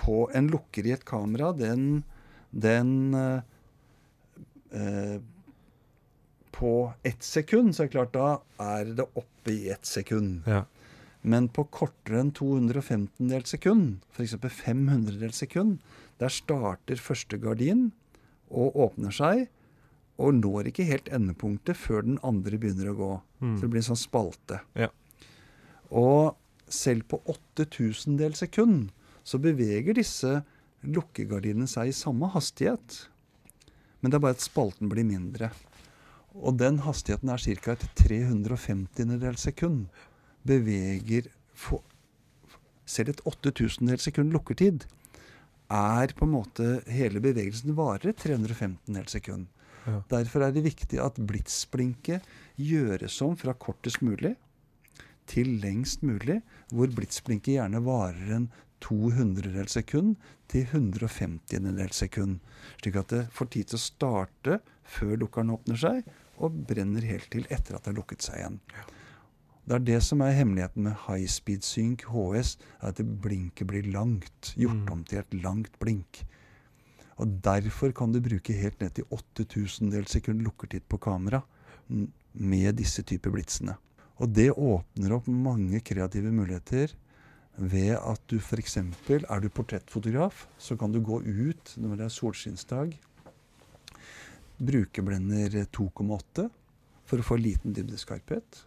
på en lukker i et kamera, den, den eh, eh, På ett sekund, så er det klart, da er det oppe i ett sekund. Ja. Men på kortere enn 215 delt sekund, f.eks. 500 delt sekund, der starter første gardin og åpner seg, og når ikke helt endepunktet før den andre begynner å gå. Mm. Så det blir en sånn spalte. Ja. Og selv på 8000 del sekund så beveger disse lukkegardinene seg i samme hastighet. Men det er bare at spalten blir mindre. Og den hastigheten er ca. et 350 sekund. Beveger for, Selv et 8000 sekund lukkertid er på en måte Hele bevegelsen varer 315 sekund. Ja. Derfor er det viktig at blitsblinket gjøres om fra kortest mulig til lengst mulig, hvor blitsblinket gjerne varer en 200 sekund til 150 sekund. Slik at det får tid til å starte før lukkeren åpner seg, og brenner helt til etter at det har lukket seg igjen. Det er det som er hemmeligheten med high speed sync HS, er at det blinket blir langt. Gjort Mm. om til et langt blink. Og Derfor kan du bruke helt ned til 8000 sekund lukkertid på kamera med disse typer blitsene. Og det åpner opp mange kreative muligheter ved at du f.eks. er du portrettfotograf, så kan du gå ut når det er solskinnsdag, bruke blender 2,8 for å få liten dybdeskarphet.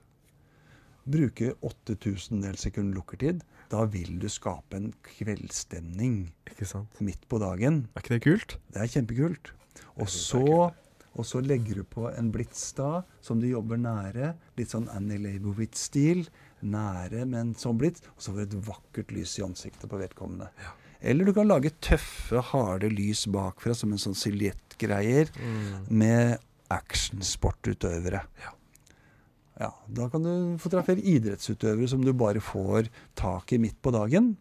Bruke 8000 sekund lukkertid. Da vil du skape en kveldsstemning Ikke sant. midt på dagen. Er ikke det kult? Det er kjempekult. Og så, og så legger du på en blits da, som du jobber nære. Litt sånn Annie Leibovitz-stil. Nære men som sånn blits. Og så får du et vakkert lys i ansiktet på vedkommende. Eller du kan lage tøffe, harde lys bakfra som en sånn silhuettgreier med actionsportutøvere. Ja. Ja, Da kan du fotografere idrettsutøvere som du bare får tak i midt på dagen,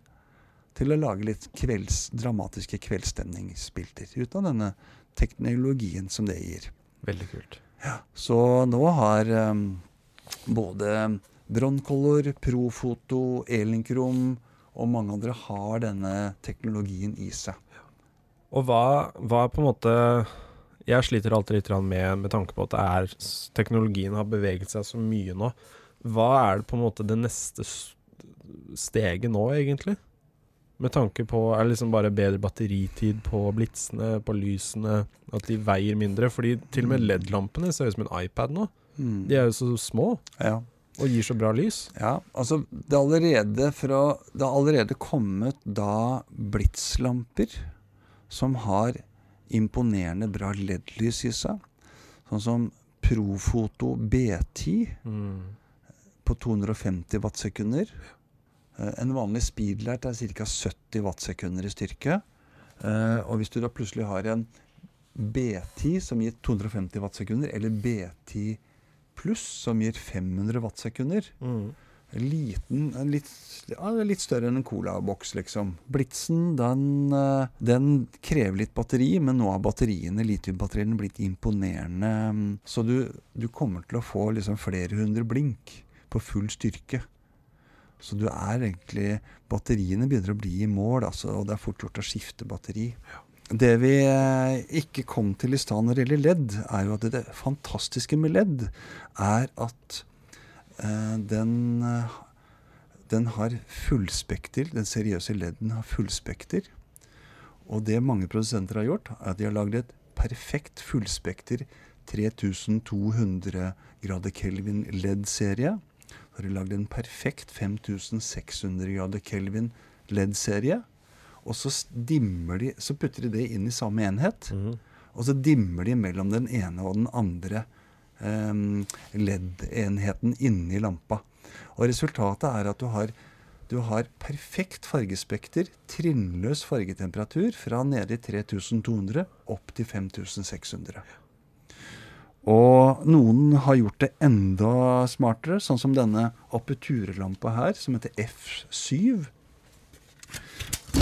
til å lage litt kvelds, dramatiske kveldsstemningsbilder. Uten denne teknologien som det gir. Veldig kult. Ja, Så nå har um, både Broncolor, Profoto, Elinkrom og mange andre har denne teknologien i seg. Og hva, hva på en måte Jeg sliter alltid litt med, med tanke på at det er, teknologien har beveget seg så mye nå. Hva er det på en måte det neste steget nå, egentlig? Med tanke på Er det liksom bare bedre batteritid på blitsene, på lysene, at de veier mindre? Fordi til og med LED-lampene ser ut som en iPad nå. Mm. De er jo så små Ja. og gir så bra lys. Ja, altså det er allerede fra Det har allerede kommet da blitslamper som har imponerende bra LED-lys i seg. Sånn som Profoto B10 Mm. på 250 wattsekunder. Eh, En vanlig speedlight er ca. 70 wattsekunder i styrke. Eh, og hvis du da plutselig har en B10 som gir 250 wattsekunder, eller B10 pluss som gir 500 wattsekunder, Mm. Liten, en litt, ja, litt større enn en colaboks, liksom. Blitsen den, eh, den krever litt batteri, men nå har batteriene, litiumbatteriene blitt imponerende. Så du, du kommer til å få liksom flere hundre blink på full styrke. Så du er egentlig Batteriene begynner å bli i mål, altså, og det er fort gjort å skifte batteri. Det vi eh, ikke kom til i stad når det gjelder LED, er jo at det, fantastiske med LED er at den, eh, den har fullspekter. Den seriøse LED-en har fullspekter. Og det mange produsenter har gjort, er at de har lagd et perfekt fullspekter 3200 grader kelvin LED-serie. Så har de lagd en perfekt 5600 grader kelvin LED-serie. Og så de, så putter de det inn i samme enhet. Mhm. Og så dimmer de mellom den ene og den andre LED-enheten inni lampa. Og resultatet er at du har, du har perfekt fargespekter, trinnløs fargetemperatur fra nede i 3200 opp til 5600. Og noen har gjort det enda smartere, sånn som denne aperturelampa her, som heter F7.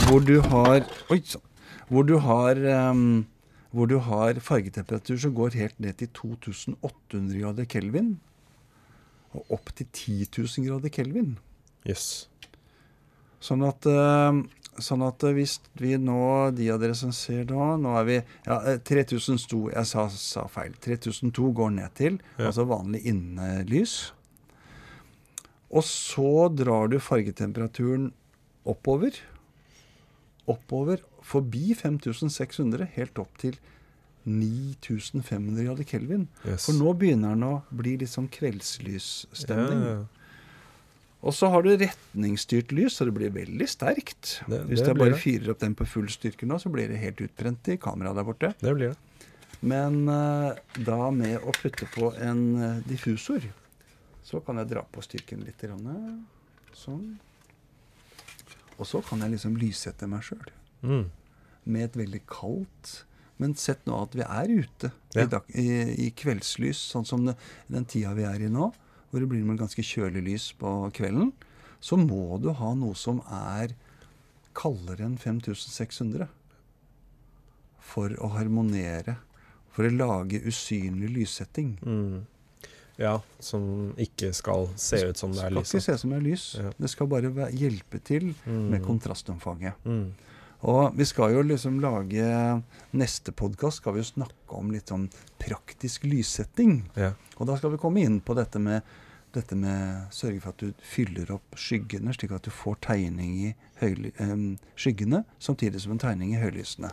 Hvor du har Oi sann! Hvor du har em, hvor du har fargetemperatur som går helt ned til 2800 grader kelvin. Og opp til 10 000 grader kelvin. Yes. Sånn at, eh, sånn at eh, hvis vi nå, de av dere som ser da Nå er vi ja, eh, 3000 sto Jeg sa, sa feil. 3002 går ned til, Ja. altså vanlig innelys. Og så drar du fargetemperaturen oppover. Oppover forbi 5600, helt opp til 9500 grader kelvin. yes. For nå begynner den å bli litt sånn kveldslysstemning. Ja, ja. Og så har du retningsstyrt lys, så det blir veldig sterkt. Det- Hvis det jeg bare fyrer opp den på full styrke nå, så blir det helt utbrent i kameraet der borte. Det blir det. Men uh, da med å putte på en eh, diffusor, så kan jeg dra på styrken litt. Sånn. Og så kan jeg liksom lyssette meg sjøl Mm. med et veldig kaldt Men sett nå at vi er ute Ja. i, dag, i, i kveldslys, sånn som det, den tida vi er i nå, hvor det blir med ganske kjølig lys på kvelden, så må du ha noe som er kaldere enn 5600 for å harmonere. For å lage usynlig lyssetting. Mm. Ja, som ikke skal se ut som det er lys. skal ikke se ut som det er lys. Ja. Det skal bare hjelpe til Mm. med kontrastomfanget. Mm. Og vi skal jo liksom lage Neste podkast skal vi jo snakke om litt sånn praktisk lyssetting. Ja. Og da skal vi komme inn på dette med dette med sørge for at du fyller opp skyggene, slik at du får tegning i em, skyggene, samtidig som en tegning i høylysene.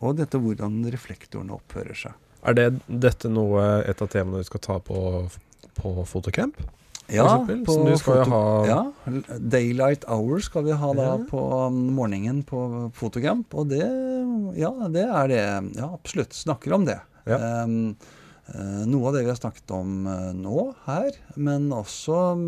Og dette hvordan reflektorene opphører seg. Er det, dette noe, et av temaene du skal ta på, på fotocamp? Ja, på foto- ha- ja, Daylight hour skal vi ha da Ja. på um, morgenen på fotocamp. Og det, ja, det er det. Ja, absolutt. Snakker om det. Ja. Um, eh, noe av det vi har snakket om eh, nå her, men også um,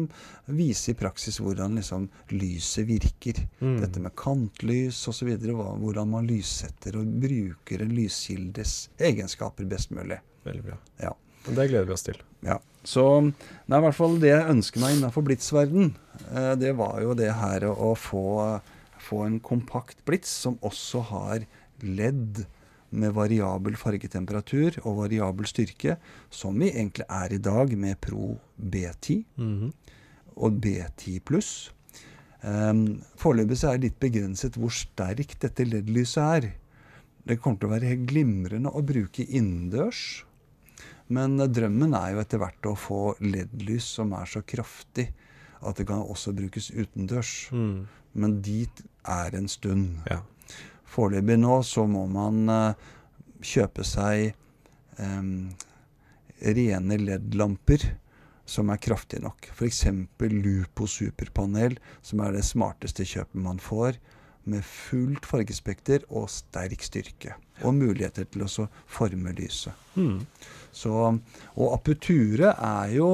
vise i praksis hvordan liksom lyset virker. Mm. Dette med kantlys osv. Hvordan man lyssetter og bruker en lyskildes egenskaper best mulig. Veldig bra. Ja. Det gleder vi oss til. Ja, så det er i hvert fall det jeg ønsker meg innenfor blitsverden. Eh, det var jo det her å, få, få en kompakt blits som også har ledd med variabel fargetemperatur og variabel styrke, som vi egentlig er i dag med Pro B10 Mhm. og B10 pluss. Um, Foreløpig er det litt begrenset hvor sterkt dette LED-lyset er. Det kommer til å være helt glimrende å bruke innendørs. Men drømmen er jo etter hvert å få LED-lys som er så kraftig at det kan også brukes utendørs. Mm. Men dit er en stund. Ja. Foreløpig nå så må man uh, kjøpe seg um, rene LED-lamper som er kraftige nok. F.eks. Lupo superpanel, som er det smarteste kjøpet man får. Med fullt fargespekter og sterk styrke. Og muligheter til å så forme lyset. Mm. Så, og Aputure er jo,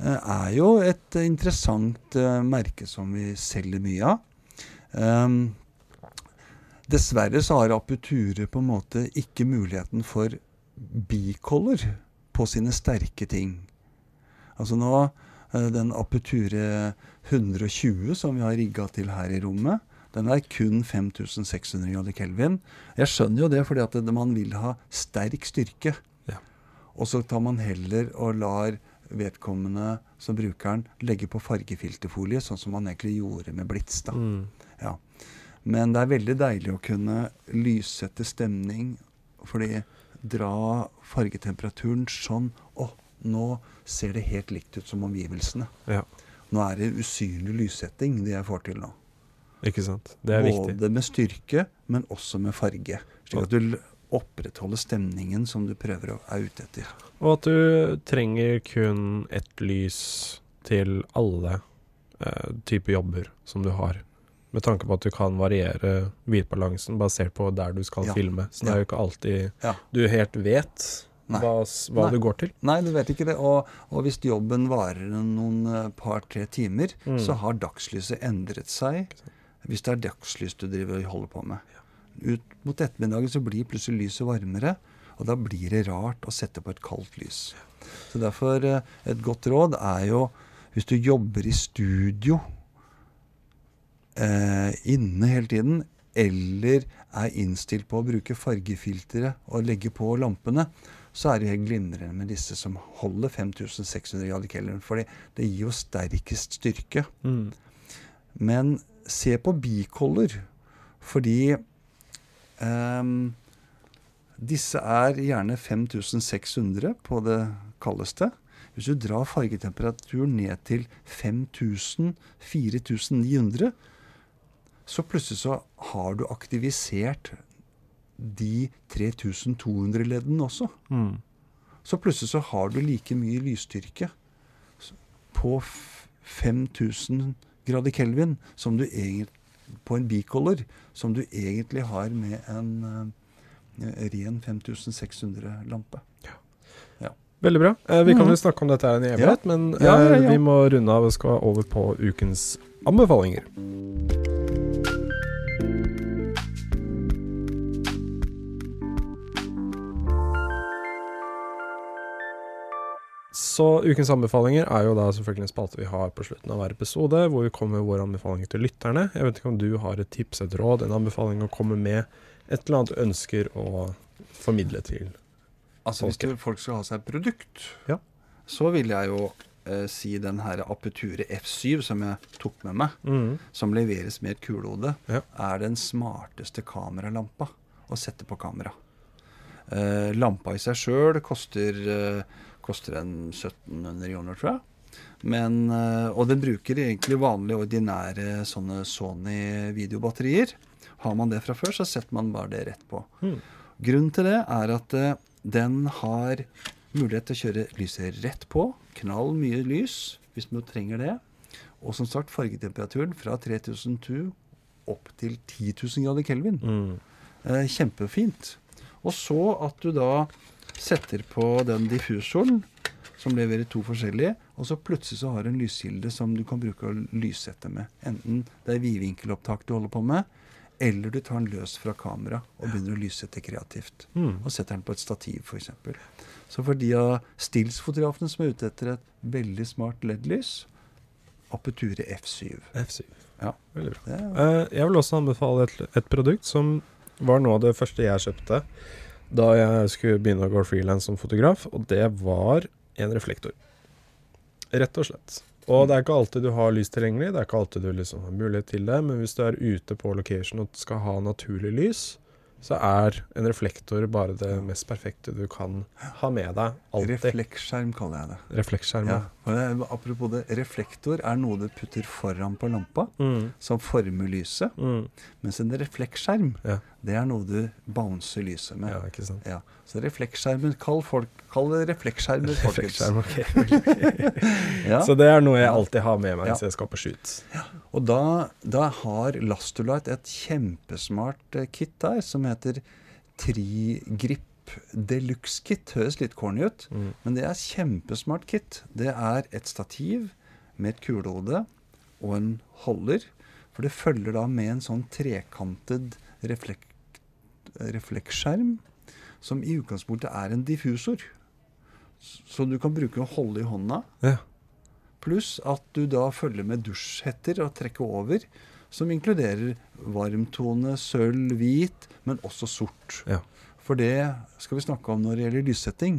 eh, er jo et interessant uh, merke som vi selger mye av. Um, dessverre så har Aputure på en måte ikke muligheten for bicolor på sine sterke ting. Altså nå, uh, den Aputure 120 som vi har rigga til her i rommet, den er kun 5600 grader kelvin. Jeg skjønner jo det fordi at man vil ha sterk styrke. Ja. Og så tar man heller og lar vedkommende som bruker den, legge på fargefilterfolie, sånn som man egentlig gjorde med blits. da. Mm. Ja. Men det er veldig deilig å kunne lyssette stemning, fordi dra fargetemperaturen sånn Å, nå ser det helt likt ut som omgivelsene. Ja. Nå er det usynlig lyssetting, det jeg får til nå. Ikke sant. Det er viktig. Både med styrke, men også med farge. Slik at du opprettholder stemningen som du prøver å er ute etter. Og at du trenger kun ett lys til alle eh, typer jobber som du har. Med tanke på at du kan variere hvitbalansen basert på der du skal Ja. filme. Så det er jo ikke alltid Ja. du helt vet Nei. hva, hva Nei. du går til. Nei, du vet ikke det. Og, og hvis jobben varer noen eh, par-tre timer, Mm. så har dagslyset endret seg. Hvis det er dagslys du driver og holder på med. Ut mot ettermiddagen så blir plutselig lyset varmere, og da blir det rart å sette på et kaldt lys. Så derfor eh, et godt råd er jo hvis du jobber i studio eh, inne hele tiden, eller er innstilt på å bruke fargefiltre og legge på lampene, så er det helt glimrende med disse som holder 5600 grader kelleren, For det gir jo sterkest styrke. Mm. Men se på bikoller, fordi um, disse er gjerne 5600 på det kaldeste. Hvis du drar fargetemperaturen ned til 5000-4900, så plutselig så har du aktivisert de 3200 leddene også. Mm. Så plutselig så har du like mye lysstyrke på f- 5000 grader kelvin som du egentlig på en bicolor som du egentlig har med en, eh, ren 5600-lampe. Ja, Veldig bra. Eh, vi kan Mhm. jo snakke om dette her en evighet, men Ja, ja, eh, ja. vi må runde av og skal over på ukens anbefalinger. Så ukens anbefalinger er jo da selvfølgelig en spalte vi har på slutten av hver episode, hvor vi kommer med våre anbefalinger til lytterne. Jeg vet ikke om du har et tips, et råd, en anbefaling å komme med et eller annet du ønsker å formidle til Altså Hvis folk skal ha seg et produkt, Ja. så vil jeg jo eh, si den her Apeture F7 som jeg tok med meg, som leveres med et kulehode, Ja. er den smarteste kameralampa å sette på kamera. Eh, lampa i seg sjøl koster, eh, koster en 1700 kroner, tror jeg. Men, eh, og den bruker egentlig vanlige, ordinære sånne Sony-videobatterier. Har man det fra før, så setter man bare det rett på. Mm. Grunnen til det er at eh, den har mulighet til å kjøre lyset rett på. Knall mye lys hvis du trenger det. Og som sagt fargetemperaturen fra 3002 opp til 10 000 grader kelvin. Mm. Eh, kjempefint. Og så at du da setter på den diffusoren, som leverer to forskjellige, og så plutselig så har du en lyskilde som du kan bruke å lyssette med. Enten det er vidvinkelopptak du holder på med, eller du tar den løs fra kamera og begynner å lyssette kreativt. Mm. Og setter den på et stativ, f.eks. Så for de av stillsfotografene som er ute etter et veldig smart LED-lys, Aperture F7. F7. Ja. Veldig bra. Er, Eh, jeg vil også anbefale et, et produkt som var noe av det første jeg kjøpte da jeg skulle begynne å gå frilans som fotograf, og det var en reflektor. Rett og slett. Og det er ikke alltid du har lys tilgjengelig, det er ikke alltid du liksom har mulighet til det, men hvis du er ute på location og skal ha naturlig lys, så er en reflektor bare det mest perfekte du kan ha med deg. Alltid. refleksskjerm kaller jeg det. Refleksskjerm. Ja, apropos det, reflektor er noe du putter foran på lampa, Mm, som former lyset. mm. Mens en refleksskjerm, Ja. Det er noe du bouncer lyset med. ja, ikke sant. Ja. Så refleksskjermen, kall, folk, kall det refleksskjermer, folkens. Okay, okay. Ja. Så det er noe jeg alltid har med meg hvis jeg skal på shoot. Og da, da har Lastolite et kjempesmart eh, kit der som heter Trigrip Deluxe Kit. Høres litt corny ut, Mm. men det er kjempesmart kit. Det er et stativ med et kulehode og en holder. For det følger da med en sånn trekantet reflek refleksskjerm, som i utgangspunktet er en diffusor. Som du kan bruke å holde i hånda. Ja. Pluss at du da følger med dusjhetter og trekker over, som inkluderer varmtone, sølv, hvit, men også sort. Ja. For det skal vi snakke om når det gjelder lyssetting.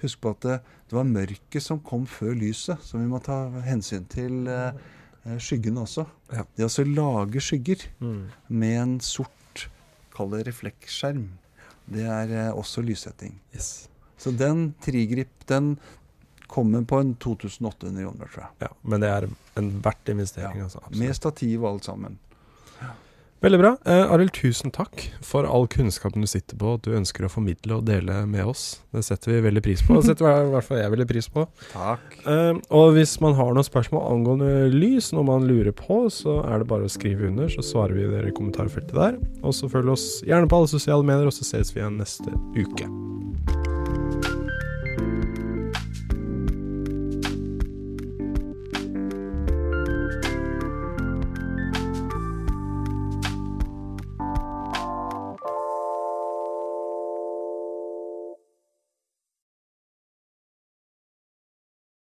Husk på at det, det var mørket som kom før lyset, så vi må ta hensyn til eh, eh, skyggene også. Ja. Det å altså lage skygger Mm. med en sort, kall det refleksskjerm, det er eh, også lyssetting. Yes. Så den trigrip, den kommer på en 2800 kroner, tror jeg. Ja, men det er en verdt investering. Ja, Altså. Med stativ og alt sammen. Veldig bra. Eh, Arild, tusen takk for all kunnskapen du sitter på, at du ønsker å formidle og dele med oss. Det setter vi veldig pris på. Det setter i hvert fall jeg veldig pris på. Takk. Eh, og hvis man har noen spørsmål angående lys, noe man lurer på, så er det bare å skrive under, så svarer vi dere i kommentarfeltet der. Og så følg oss gjerne på alle sosiale medier, og så ses vi igjen neste uke.